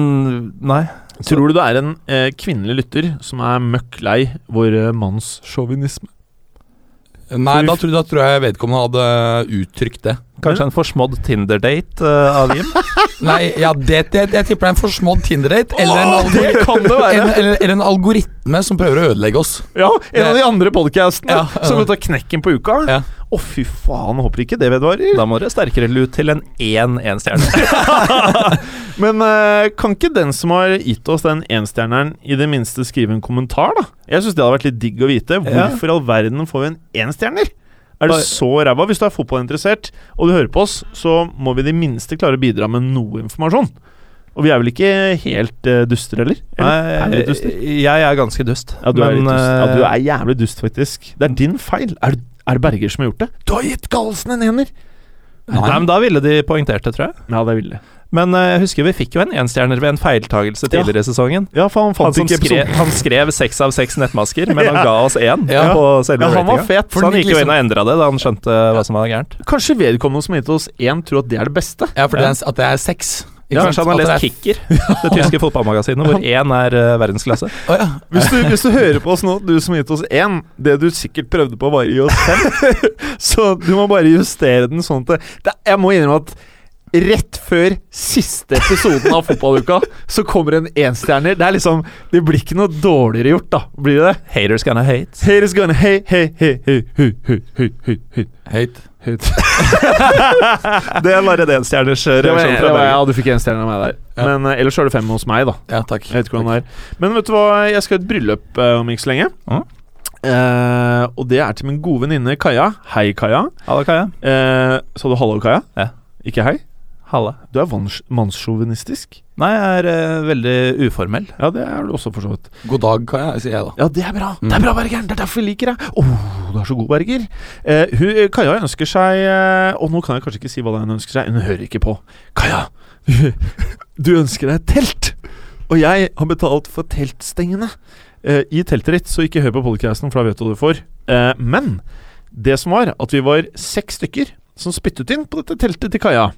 Nei. Tror du det er en eh, kvinnelig lytter som er møkk lei vår eh, mannssjåvinisme? Nei, da tror, da tror jeg vedkommende hadde uttrykt det. Kanskje en forsmådd Tinder-date uh, av Jim? Nei, ja, det, det, jeg tipper det er en forsmådd Tinder-date, eller, eller, eller en algoritme som prøver å ødelegge oss. Ja, en av de andre podcastene Ja, ja. som vil ta knekken på uka. Å, Ja. fy faen, håper ikke det vedvarer. Da må det sterkere lut til en én enstjerne. Men uh, kan ikke den som har gitt oss den enstjerneren, i det minste skrive en kommentar, da? Jeg syns det hadde vært litt digg å vite. Hvorfor i all verden får vi en enstjerner? Er det så ræva? Hvis du er fotballinteressert og du hører på oss, så må vi i det minste klare å bidra med noe informasjon. Og vi er vel ikke helt uh, duster, eller? eller? er duster? jeg er ganske dust. Ja, du er dust. Ja, du eh, er jævlig dust, faktisk. Det er din feil. Er er det Berger som har gjort det? Du har gitt Galsen en ener! Nei, men Da ville de poengtert det, tror jeg. Ja, det ville. Men eh, jeg husker vi fikk jo en enstjerner ved en feiltagelse tidligere i sesongen. Ja, for han fant han ikke skrev, han skrev seks av seks nettmasker, men han ga oss én Ja. på selve Ja, han var fet. Så han gikk jo liksom- inn og endra det da han skjønte hva som var gærent. Kanskje vedkommende som har gitt oss én, tror at det er det beste? Ja, for det er, at det er seks. Ja, kanskje han har lest Kicker, det tyske fotballmagasinet, hvor én er uh, verdensklasse. Oh, ja. Hvis du, hvis du hører på oss nå, du som har gitt oss én Det du sikkert prøvde på, var å gi oss fem. Så du må bare justere den sånn at Jeg må innrømme at rett før siste episoden av fotballuka, så kommer en enstjerner. Det er liksom Det blir ikke noe dårligere gjort, da. Blir det det? Haters gonna hate. Haters gonna hate, hate, hate, hate, hate, hate, hate. hate. det er en enstjerners reaksjon fra meg. Ja, du fikk enstjerner av meg der. Ja. Men uh, ellers har du fem hos meg, da. Ja, takk. Jeg vet ikke hvordan det er. Men vet du hva, jeg skal i et bryllup uh, om ikke så lenge. Mm. Uh, og det er til min gode venninne Kaja. Hei, Kaja. Hallo, Kaja. Uh, sa du hallo, Kaja? Ja. Ikke hei? Halla. Du er mannssjåvinistisk. Nei, jeg er uh, veldig uformell. Ja, det er du også, for så vidt. God dag, Kaja, sier jeg da. Ja, det er bra. Mm. Det er bra, Berger. Det er derfor vi liker deg. Å, du er så god, Berger. Eh, hun, eh, Kaja ønsker seg eh, Og nå kan jeg kanskje ikke si hva det er hun ønsker seg. Hun hører ikke på. Kaja, du ønsker deg telt. Og jeg har betalt for teltstengene eh, i teltet ditt, så ikke hør på podcasten, for da vet du hva du får. Eh, men det som var, at vi var seks stykker som spyttet inn på dette teltet til Kaja.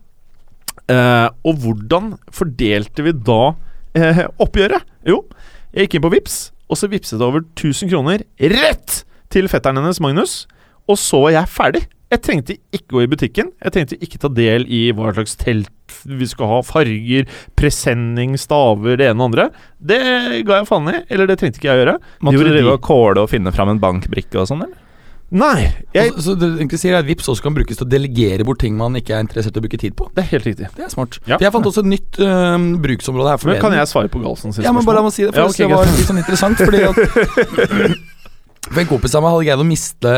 Eh, og hvordan fordelte vi da eh, oppgjøret? Jo, jeg gikk inn på Vips, og så vippset jeg over 1000 kroner rett til fetteren hennes, Magnus. Og så var jeg ferdig. Jeg trengte ikke gå i butikken. Jeg trengte ikke ta del i hva slags telt vi skal ha, farger, presenning, staver, det ene og andre. Det ga jeg faen i, eller det trengte ikke jeg gjøre. Måtte du drive og kåle og finne fram en bankbrikke og sånn, eller? Nei, jeg, Så, så det du egentlig sier er at Vips også kan brukes til å delegere bort ting man ikke er interessert i å bruke tid på. det er helt riktig. Det er smart. Ja. Jeg fant også et nytt øhm, bruksområde her Men kan jeg svare på Galsens spørsmål? Ja, men bare la meg si det, for Ja, okay, det var litt sånn interessant. Fordi at For En kompis av meg hadde greid å miste,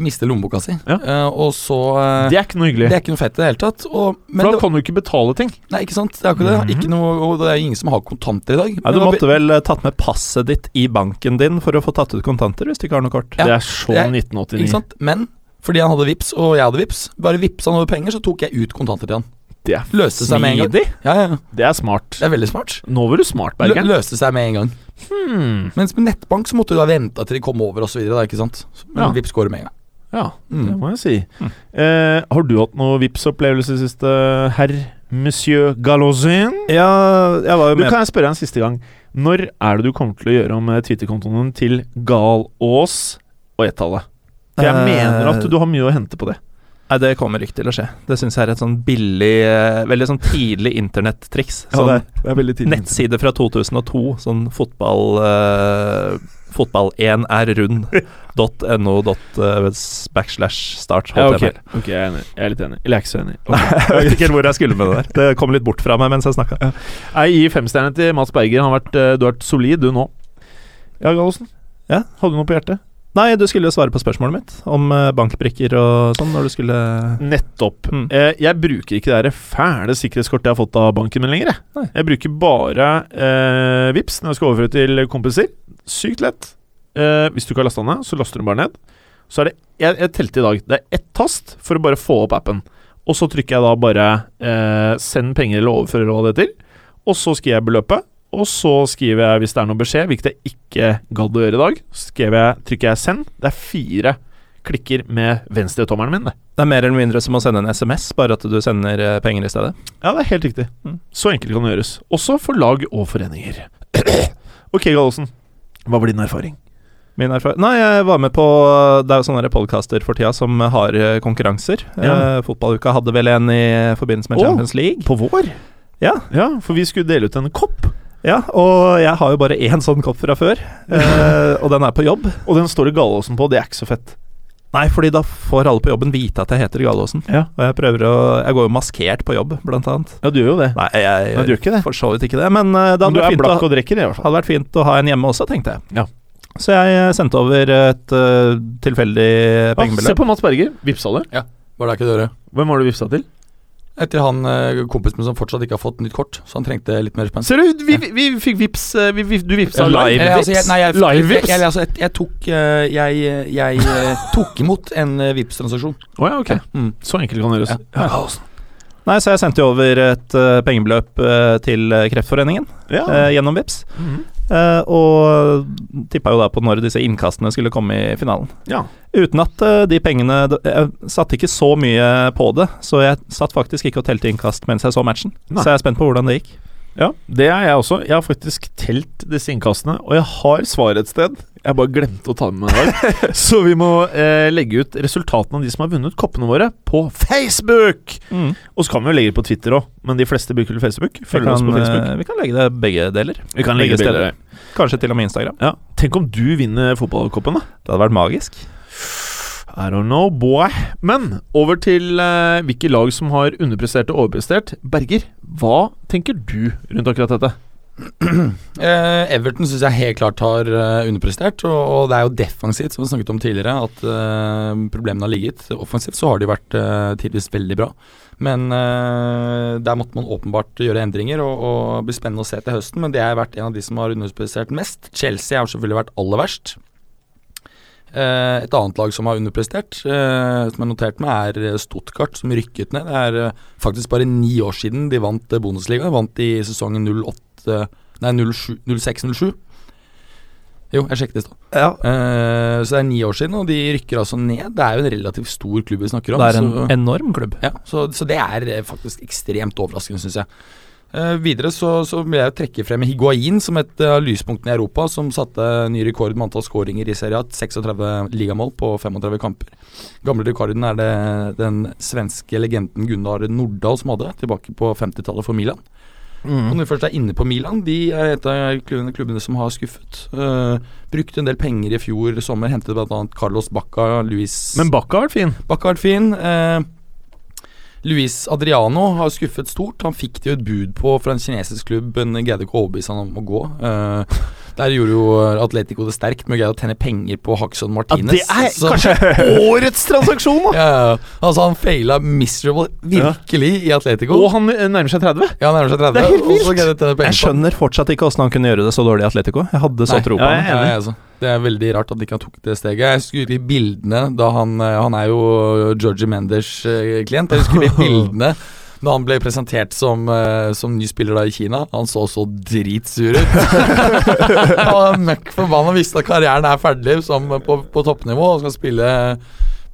miste lommeboka si, Ja. Eh, og så eh, Det er ikke noe hyggelig. Det er ikke noe fett i det hele tatt. Og, men For da det, kan du ikke betale ting. nei, ikke sant? Det er ikke det. Mhm. Ikke noe, og det er ingen som har kontanter i dag. Nei, Men du det var måtte vel eh, tatt med passet ditt i banken din for å få tatt ut kontanter, hvis du ikke har noe kort. Ja. Det er så Det er- 1989. Ikke sant? Men fordi han hadde vips, og jeg hadde vips, bare vipsa han over penger, så tok jeg ut kontanter til han. Det er Løste seg med en gang. Smidig. Ja, ja, ja. Det er smart. Det er veldig smart. Nå var du smart, Lø Bergeren. løste seg med en gang. Hmm. Mens med nettbank så måtte du da vente til de kom over osv. Men Ja. Vipps går med en gang. Ja, Mm. det må jeg si. Mm. Eh, har du hatt noe Vipps-opplevelse i siste, herr Monsieur Galozin? Ja, jeg var jo med Du, kan jeg spørre en siste gang. Når er det du kommer til å gjøre om eh, Twitter-kontoen til Galås og ett-tallet? For jeg Eh, mener at du har mye å hente på det. Nei, det kommer ikke til å skje. Det syns jeg er et sånn billig eh, Veldig sånn tidlig internettriks. Sånn det er veldig nettside fra 2002, sånn fotball uh, Fotball1 er Uh, backslash start. Ja, ok, ok, jeg er enig. Jeg er litt enig. Eller jeg er ikke så enig. jeg vet ikke hvor jeg skulle med det der. Det kom litt bort fra meg mens jeg snakka. Jeg gir femstjerne til Mats Berger. Han har vært, eh, du har vært solid, du nå. Ja, Gallosen? Ja? Hadde du noe på hjertet? Nei, du skulle jo svare på spørsmålet mitt om eh, bankbrikker og sånn når du skulle Nettopp. Mm. Eh, jeg bruker ikke det fæle sikkerhetskortet jeg har fått av banken min lenger. jeg. Jeg bruker bare eh, Vips når jeg skal overføre til kompiser. Sykt lett. Eh, hvis du ikke har lasta ned, så laster du bare ned. Så er det Jeg, jeg telte i dag. Det er ett tast for å bare få opp appen. Og så trykker jeg da bare eh, 'send penger' eller 'overfører' hva det heter. Og så skriver jeg beløpet. Og så skriver jeg, hvis det er noen beskjed, hvilket jeg ikke gadd å gjøre i dag, Så jeg, trykker jeg 'send'. Det er fire klikker med venstretommelen min, det. Det er mer eller mindre som å sende en SMS, bare at du sender eh, penger i stedet. Ja, det er helt riktig. Mm. Så enkelt kan det gjøres. Også for lag og foreninger. ok, Gallosen. Hva var din erfaring? Min erfaring Nei, jeg var med på Det er jo sånne podkaster for tida som har eh, konkurranser. Ja. Eh, fotballuka hadde vel en i forbindelse med. Champions League. På vår? Ja. Ja, for vi skulle dele ut en kopp, Ja, og jeg har jo bare én sånn kopp fra før, eh, og den er på jobb. og den står det Gallåsen på. Det er ikke så fett. Nei, fordi da får alle på jobben vite at jeg heter Gallåsen. Ja, Og jeg prøver å Jeg går jo maskert på jobb, blant annet. ja du gjør jo det. Nei, jeg, Nei, du gjør ikke det. for så vidt ikke det, men eh, det Men du hadde er vært, fint blakk å, og drikker, i hvert fall. hadde vært fint å ha en hjemme også, tenkte jeg. Ja. Så jeg eh, sendte over et eh, tilfeldig Ah, se pengebeløp. på Mats Berger. Vipsa det. Var det ikke dere? Hvem har du vipsa til? Etter han eh, kompisen min som fortsatt ikke har fått nytt kort, så han trengte litt mer spenn. Ser du, vi, vi, vi fikk vips eh, vi, vi, Du vipsa Ja, live-vips. altså, jeg, nei, jeg, Live jeg, vips? jeg, altså, jeg, jeg tok eh, Jeg, jeg eh, tok imot en Vipps-transaksjon. Å ja, ok. Mm. Så enkelt kan det gjøres. Ja. Ja, Nei, så jeg sendte jo over et uh, pengebeløp uh, til eh, Kreftforeningen Ja. uh, gjennom Vips Mhm. Eh, og tippa jo da på når disse innkastene skulle komme i finalen. ja. Uten at eh, de pengene Jeg satte ikke så mye på det, så jeg satt faktisk ikke og telte innkast mens jeg så matchen. Nei. Så jeg er spent på hvordan det gikk. Ja, det er jeg også. Jeg har faktisk telt disse innkastene, og jeg har svar et sted. Jeg bare glemte å ta det med i dag. Så vi må eh, legge ut resultatene av de som har vunnet koppene våre, på Facebook! Og så kan vi jo legge det på Twitter òg, men de fleste bruker Facebook. Følger Følger oss på Facebook. eh, vi kan legge det begge deler. Vi kan legge begge steder. steder. Kanskje til og med Instagram. Ja. Tenk om du vinner fotballkoppen, da. Det hadde vært magisk. I don't know, boy. Men over til eh, hvilke lag som har underprestert og overprestert. Berger, hva tenker du rundt akkurat dette? Eh, Everton syns jeg helt klart har eh, underprestert, og, det er jo defensivt, som vi snakket om tidligere, at eh, problemene har ligget. Offensivt så har de vært tidvis veldig bra, men der måtte man åpenbart gjøre endringer, og, og blir spennende å se til høsten. Men det har vært en av de som har underprestert mest. Chelsea har selvfølgelig vært aller verst. Et annet lag som har underprestert, som jeg notert meg, er Stuttgart, som rykket ned. Det er faktisk bare ni år siden de vant Bundesliga. Vant i sesongen 08 Nei, 06-07. Jo, jeg sjekket i stad. Ja. Uh, så det er ni år siden, og de rykker altså ned. Det er jo en relativt stor klubb vi snakker om. Det er en så, enorm klubb. ja, så, så det er eh, faktisk ekstremt overraskende, syns jeg. Uh, videre så, så vil jeg jo trekke frem Higuain som et av lyspunktene i Europa, som satte ny rekord med antall skåringer i Serie A. 36 ligamål på 35 kamper. Gamle rekorden er det den svenske legenden Gunnar Nordahl som hadde, tilbake på 50-tallet for Milan. Og når vi først er inne på Milan, de er et av klubbene, klubbene som har skuffet. Uh, brukte en del penger i fjor sommer, hentet bl.a. Carlos Bacca, Luis Men Bacca har vært fin. Bacca har vært fin. Eh, Luis Adriano har skuffet stort. Han fikk det jo et bud på fra en kinesisk klubb, ikke å overbevise han om å gå. Eh, der gjorde jo Atletico det sterkt med å greie å tjene penger på Haxon Ja, Martinez. det er Så- kanskje årets transaksjon, da! ja, ja. Altså Han faila miserable virkelig i Atletico. Og han nærmer seg 30. ja, han nærmer seg 30. Det er helt vilt. Jeg skjønner fortsatt ikke åssen han kunne gjøre det så dårlig i Atletico. Jeg hadde så Nei, tro på ja, Ja, ja, altså. Det er veldig rart at de ikke tok det steget. Jeg husker de bildene da han eh, Han er jo Georgie Menders eh, klient. Jeg husker de bildene da han ble presentert som, eh, som ny spiller da i Kina. Han så så dritsur ut. han var møkk forbanna og visste at karrieren er ferdig som på, på toppnivå og skal spille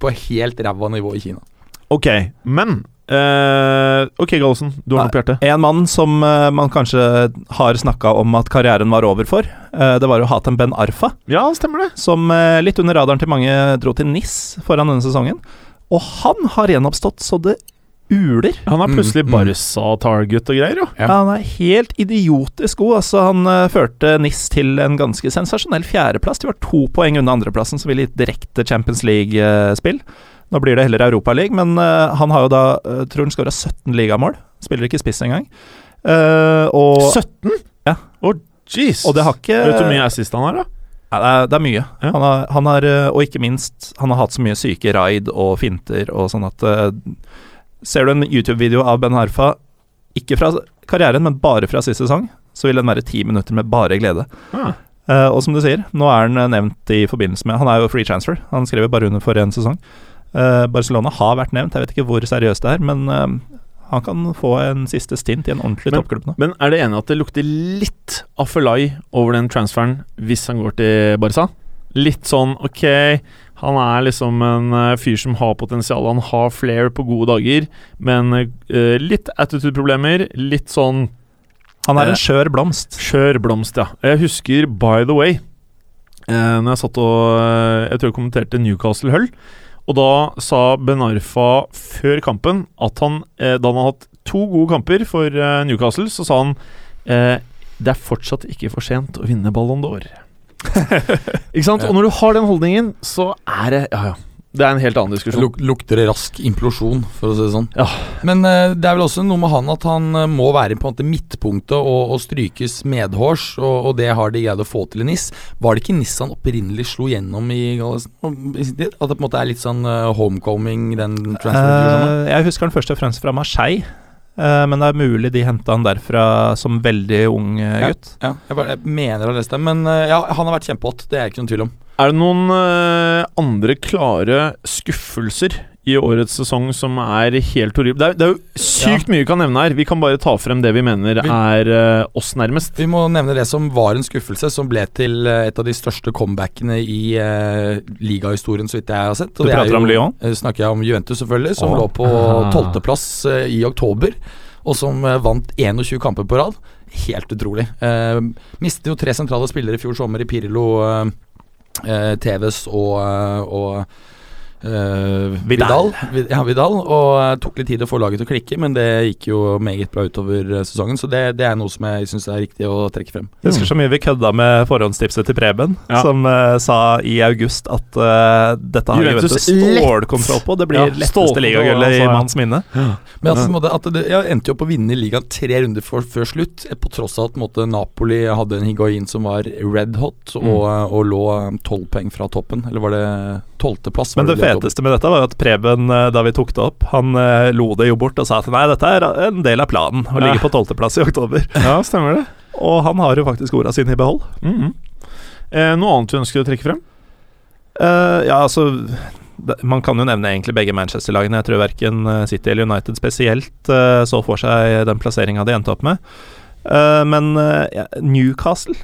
på helt ræva nivå i Kina. Ok, men Uh, Ok, Gallosen, du har noe på hjertet? En mann som uh, man kanskje har snakka om at karrieren var over for, Uh, det var jo Hatem Ben Arfa. Ja, stemmer det. Som eh, litt under radaren til mange dro til NIS foran denne sesongen. Og han har gjenoppstått så det uler. Han er plutselig Mm, mm. Barca-target og greier, jo. Ja. Ja, han er helt idiotisk god. Altså, han uh, førte NIS til en ganske sensasjonell fjerdeplass. De var to poeng unna andreplassen, som ville gitt direkte Champions League-spill. Nå blir det heller Europaliga, men uh, han har jo da uh, tror han skåra 17 ligamål. Spiller ikke spiss engang. Uh, og, 17? Ja. Å, jeez. og det har ikke Vet du hvor mye assist han har, da? Ja, det, er, det er mye. Ja. Han har, han har, og ikke minst, han har hatt så mye syke raid og finter og sånn at eh, Ser du en YouTube-video av Ben Harfa, ikke fra karrieren, men bare fra sist sesong, så vil den være ti minutter med bare glede. Ah. Uh, og som du sier, nå er han eh, nevnt i forbindelse med Han er jo free transfer, han skrev jo bare under for én sesong. Uh, Barcelona har vært nevnt, jeg vet ikke hvor seriøst det er, men uh, han kan få en siste stint i en ordentlig Men- toppklubb nå. Men er det enig at det lukter litt Afelai over den transferen hvis han går til Barca? Litt sånn ok, han er liksom en eh, fyr som har potensial, han har flair på gode dager, men uh, litt attitude-problemer, litt sånn Han er Eh, en skjør blomst. skjør blomst, ja. Jeg husker, by the way, uh, når jeg satt og uh, Jeg tror jeg kommenterte Newcastle-Hull, og da sa Ben Arfa før kampen at han, eh, da han hadde hatt to gode kamper for eh, Newcastle, så sa han eh, det er fortsatt ikke for sent å vinne Ballon d'Or. ikke sant? Og når du har den holdningen, så er det Ja, ja. Det er en helt annen diskusjon. Luk, lukter det rask implosjon, for å si det sånn. Ja. Men uh, det er vel også noe med han at han uh, må være på en måte midtpunktet og, og strykes medhårs, og, og det har de greid å få til i NIS. Var det ikke NIS han opprinnelig slo gjennom i Gallesen i sin tid? At det på en måte er litt sånn uh, homecoming, den transformasjonen? Jeg husker han først og fremst fra Marseille, eh, men det er mulig de henta han derfra som veldig ung Ja. gutt. Ja, jeg, bare, jeg mener å ha lest det, men eh, ja, han har vært kjempehot. Det er ikke noen tvil om. Er det noen andre klare skuffelser i årets sesong som er helt horribel. Det er, det er jo sykt mye vi kan nevne her. Vi kan bare ta frem det vi mener Vi- er uh, oss nærmest. Vi må nevne det som var en skuffelse, som ble til eh, et av de største comebackene i uh, ligahistorien, så vidt jeg har sett. Du det er prater om Lyon? snakker jeg om Juventus, selvfølgelig, som oh. lå på Ah. tolvteplass uh, i oktober. Og som uh, vant 21 kamper på rad. Helt utrolig. Mistet jo tre sentrale spillere i fjor sommer i Pirlo, Tevez og, og eh, Vidal. Vid- Ja, Vidal. Og eh, tok litt tid å få laget til å klikke, men det gikk jo meget bra utover eh, sesongen. Så det, det er noe som jeg syns er riktig å trekke frem. Jeg husker så mye vi kødda med forhåndstipset til Preben, Ja. som uh, sa i august at uh, dette har Juventus stålkontroll på. Det blir Ja, letteste ligagullet altså, i manns minne. Men altså, på måte at det, Jeg endte jo opp å vinne ligaen tre runder for, før slutt, på tross av at på måte, Napoli hadde en Higuain som var red hot, og, og lå tolv poeng fra toppen. Eller var det tolvteplass? Men det feteste med dette var at Preben, eh, da vi tok det opp, han eh, lo det jo bort og sa at nei, dette er en del av planen, å ligge på tolvteplass i oktober. Ja, stemmer det. Og han har jo faktisk orda sine i behold. Mhm. eh, noe annet du ønsker å trekke frem? Eh, ja, altså Man kan jo nevne egentlig begge Manchester-lagene. Jeg tror verken eh, City eller United spesielt så for seg den plasseringa de endte opp med. Eh, men Newcastle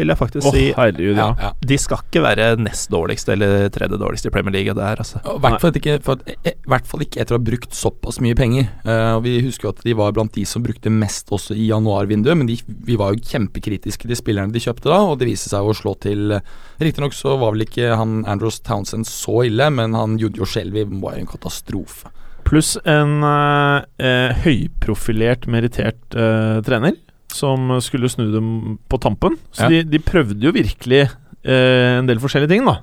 vil jeg faktisk oh, si herregud, ja. Ja, ja. De skal ikke være nest dårligst eller tredje dårligst i Premier League. Det er altså I hvert fall ikke, for eh, i hvert fall ikke etter å ha brukt såpass mye penger. Uh, Vi husker jo at de var blant de som brukte mest også i januarvinduet, men de, vi var jo kjempekritiske til spillerne de kjøpte da, og det viste seg å slå til eh, Riktignok så var vel ikke han Andros Townsend så ille, men han Judio Shelby var jo en katastrofe. Pluss en eh, eh, høyprofilert, merittert eh, trener som skulle snu dem på tampen. Så Ja. de, de prøvde jo virkelig en del forskjellige ting, da.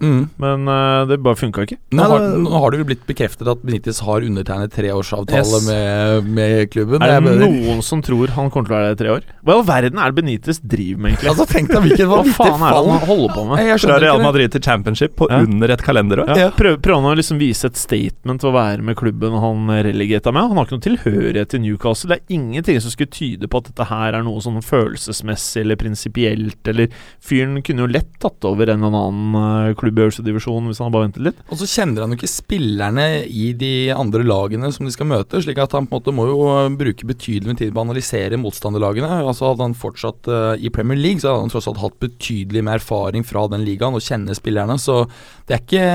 Men eh, det bare funka ikke. Nå, Nei, har, nå har det jo blitt bekreftet at Benitez har undertegnet treårsavtale Yes. med, med klubben. Er det mener- noen som tror han kommer til å være der i tre år? Hva i all verden er det Benitez driver med, egentlig? Altså, tenk deg hvilken Hva vanvittig faen er det fall. han holder på med? Jeg Fra Real. Madrid til Championship på Ja. under et kalenderår. Ja, prøv, prøver han å liksom vise et statement til å være med klubben han relegata med? Han har ikke noe tilhørighet til Newcastle. Det er ingenting som skulle tyde på at dette her er noe sånn følelsesmessig eller prinsipielt, eller Fyren kunne jo lett tatt over en eller annen eh, klubb i øverste divisjon hvis han bare ventet litt. Og så kjenner han jo ikke spillerne i de andre lagene som de skal møte, slik at han på en måte må jo øh, bruke betydelig med tid på å analysere motstanderlagene. Altså Hadde han fortsatt uh, i Premier League, så hadde han tross alt hatt betydelig med erfaring fra den ligaen og kjenner spillerne. Så det er ikke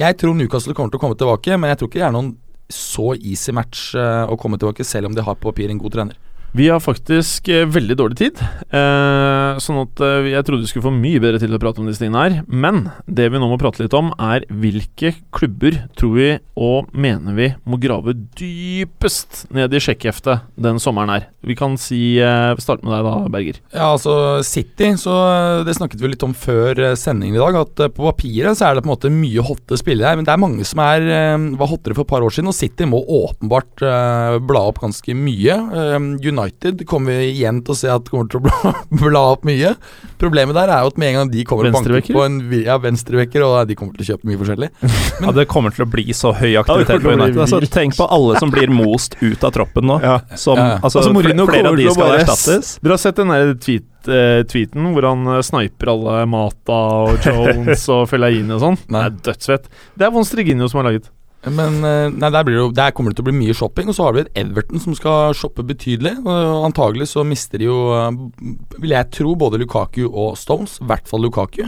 Jeg tror Newcastle kommer til å komme tilbake, men jeg tror ikke det er noen så easy match uh, å komme tilbake, selv om de har på papir en god trener. Vi har faktisk eh, veldig dårlig tid, eh, sånn at eh, jeg trodde vi skulle få mye bedre tid til å prate om disse tingene her. Men det vi nå må prate litt om, er hvilke klubber tror vi og mener vi må grave dypest ned i sjekkheftet den sommeren her. Vi kan si eh, Starte med deg da, Berger. Ja, altså City, så eh, det snakket vi litt om før sendingen i dag. At på papiret så er det på en måte mye hotte spillere her, men det er mange som er, var hottere for et par år siden. Og City må åpenbart eh, bla opp ganske mye. Eh, United kommer vi igjen til å se at kommer til å bla, bla opp mye. Problemet der er jo at med en gang de kommer og banker på en ja, venstrevekker, og de kommer til å kjøpe mye forskjellig. Ja, det kommer til å bli så høy aktivitet ja, på United. Altså, tenk på alle som blir most ut av troppen nå. Ja. Som, Ja, ja. altså, Altså, flere av de skal bare erstattes. Dere har sett den der tweet, eh, tweeten hvor han eh, sniper alle Mata og Jones og Fellaini og sånn? Det er dødsfett. Det er Von Striginho som har laget. Men eh, nei, der, jo, der kommer det til å bli mye shopping. Og så har vi et Everton som skal shoppe betydelig. og antagelig så mister de jo, eh, vil jeg tro, både Lukaku og Stones. I hvert fall Lukaku.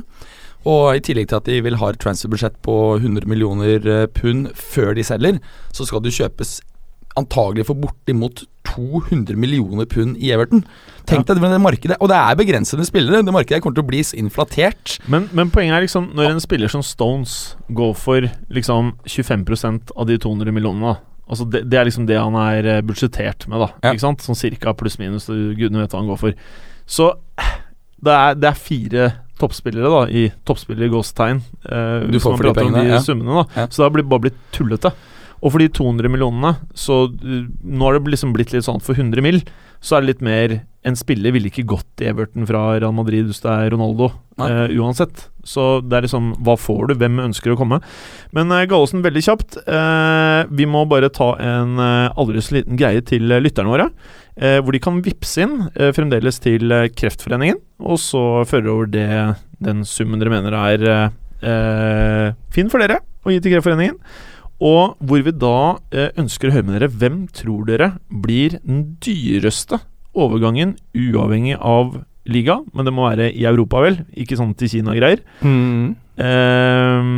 Og i tillegg til at de vil ha et transferbudsjett på 100 millioner eh, pund før de selger, så skal det kjøpes antagelig for bortimot 200 millioner pund i Everton. Tenk deg det, det markedet. Og det er begrensede spillere. Det markedet kommer til å bli inflatert. Men, men poenget er liksom når en spiller som Stones går for liksom 25% av de 200 millionene. Altså det, det er liksom det han er eh, budsjettert med, da. Ja. Ikke sant? Sånn cirka pluss-minus. Gudene vet hva han går for. Så det er, det er fire toppspillere da i toppspiller i gåsetegn. Eh, Du får for de pengene, de ja. summene, da. Ja. Så det har bare blitt tullete. Og for de 200 millionene, så uh, nå har det liksom blitt litt sånn for 100 mill., så er det litt mer En spiller ville ikke gått i Everton fra Real Madrid hvis det er Ronaldo, eh, uansett. Så det er liksom Hva får du? Hvem ønsker å komme? Men uh, Gallosen, veldig kjapt. Uh, vi må bare ta en uh, aldri så liten greie til eh, lytterne våre. Uh, hvor de kan vippse inn eh, fremdeles til eh, Kreftforeningen, og så føre over det den summen dere mener er eh, eh, fin for dere å gi til Kreftforeningen. Og hvor vi da eh, ønsker å høre med dere hvem tror dere blir den dyreste overgangen, uavhengig av liga, men det må være i Europa, vel? Ikke sånn til Kina-greier. Mm. eh,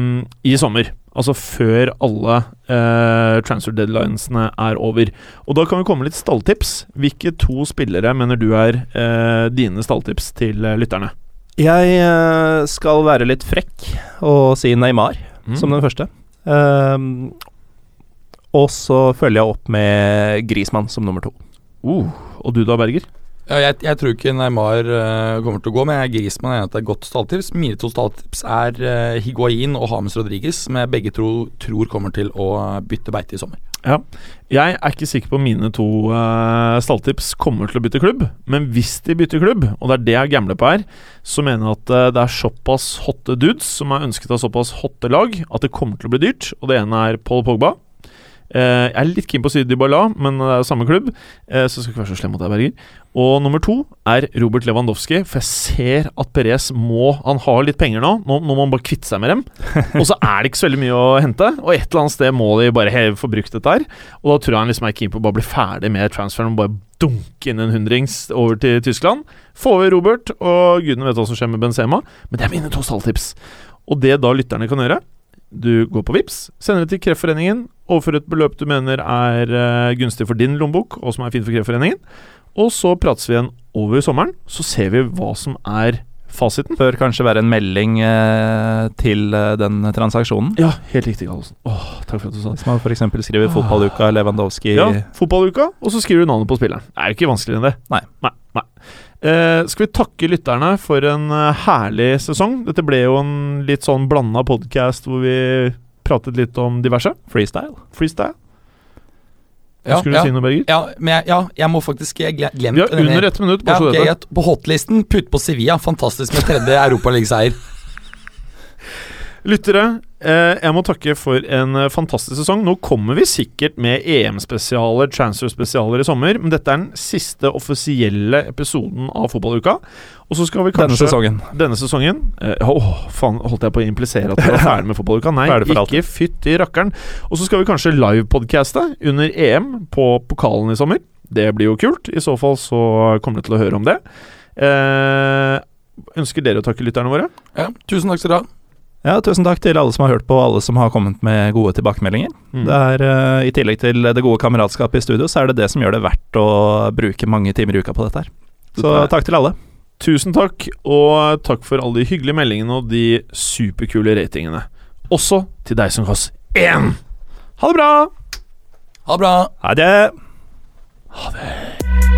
I sommer. Altså før alle eh, transfer deadlinesene er over. Og da kan vi komme med litt stalltips. Hvilke to spillere mener du er eh, dine stalltips til eh, lytterne? Jeg eh, skal være litt frekk og si Neymar som den første. Ehm, og så følger jeg opp med Grismann som nummer to. Uh, og du da, Berger? Ja, jeg, jeg tror ikke Neymar uh, kommer til å gå, men jeg er enig at det er godt stalltips. Mine to stalltips er uh, Higuain og Hames Rodriguez, som jeg begge tro, tror kommer til å bytte beite i sommer. Jeg er ikke sikker på mine to uh, stalltips kommer til å bytte klubb, men hvis de bytter klubb, og det er det jeg gambler på her, så mener jeg at uh, det er såpass hotte dudes som er ønsket av såpass hotte lag, at det kommer til å bli dyrt. Og det ene er Paul Pogba. Eh, jeg er litt keen på å si men det er jo samme klubb, eh, så skal ikke være så slem mot deg, Berger. Og nummer to er Robert Lewandowski, for jeg ser at Perez må Han har litt penger nå, nå, nå må han bare kvitte seg med dem. Og så er det ikke så veldig mye å hente, og et eller annet sted må de bare heve brukt dette her. Og da tror jeg han liksom er keen på å bare bli ferdig med transferen og bare dunke inn en hundrings over til Tyskland. Få over Robert, og gudene vet hva som skjer med Benzema, men det er mine to stalltips. Og det da lytterne kan gjøre du går på Vips, sender det til Kreftforeningen, overfører et beløp du mener er eh, gunstig for din lommebok, og som er fint for Kreftforeningen. Og så prates vi igjen over sommeren, så ser vi hva som er fasiten. Bør kanskje være en melding eh, til eh, den transaksjonen. Ja, helt riktig, Gallosen. Åh, takk for at du sa det. Hvis man f.eks. skriver 'Fotballuka Lewandowski' Ja, fotballuka, og så skriver du navnet på spilleren. Det er jo ikke vanskeligere enn det. Nei. nei, nei. Eh, skal vi takke lytterne for en eh, herlig sesong? Dette ble jo en litt sånn blanda podkast hvor vi pratet litt om diverse. freestyle. Freestyle. Ja, Skulle du ja. si noe, Berger? Ja, men jeg, ja, jeg må faktisk Jeg Vi har under ett minutt, bare ja, så ok, det. jeg- På hotlisten, putt på Sevilla. Fantastisk med tredje europaligaseier. Lyttere, eh, jeg må takke for en eh, fantastisk sesong. Nå kommer vi sikkert med EM-spesialer, transfer-spesialer i sommer, men dette er den siste offisielle episoden av fotballuka. Og så skal vi Denne kanskje sesongen. Denne sesongen eh, Åh, faen, holdt jeg på å implisere at vi var ferdig med fotballuka? Nei, ikke fytti rakkeren. Og så skal vi kanskje livepodcaste under EM på pokalen i sommer. Det blir jo kult. I så fall så kommer dere til å høre om det. Eh, ønsker dere å takke lytterne våre? Ja, tusen takk skal dere ha. Ja, tusen takk til alle som har hørt på, og alle som har kommet med gode tilbakemeldinger. Mm. Det er, uh, I tillegg til det gode kameratskapet i studio, så er det det som gjør det verdt å bruke mange timer i uka på dette her. Så takk til alle. Tusen takk, og takk for alle de hyggelige meldingene og de superkule ratingene. Også til deg som ga oss én! Ha det bra! Ha det bra. Ha det. Ha det!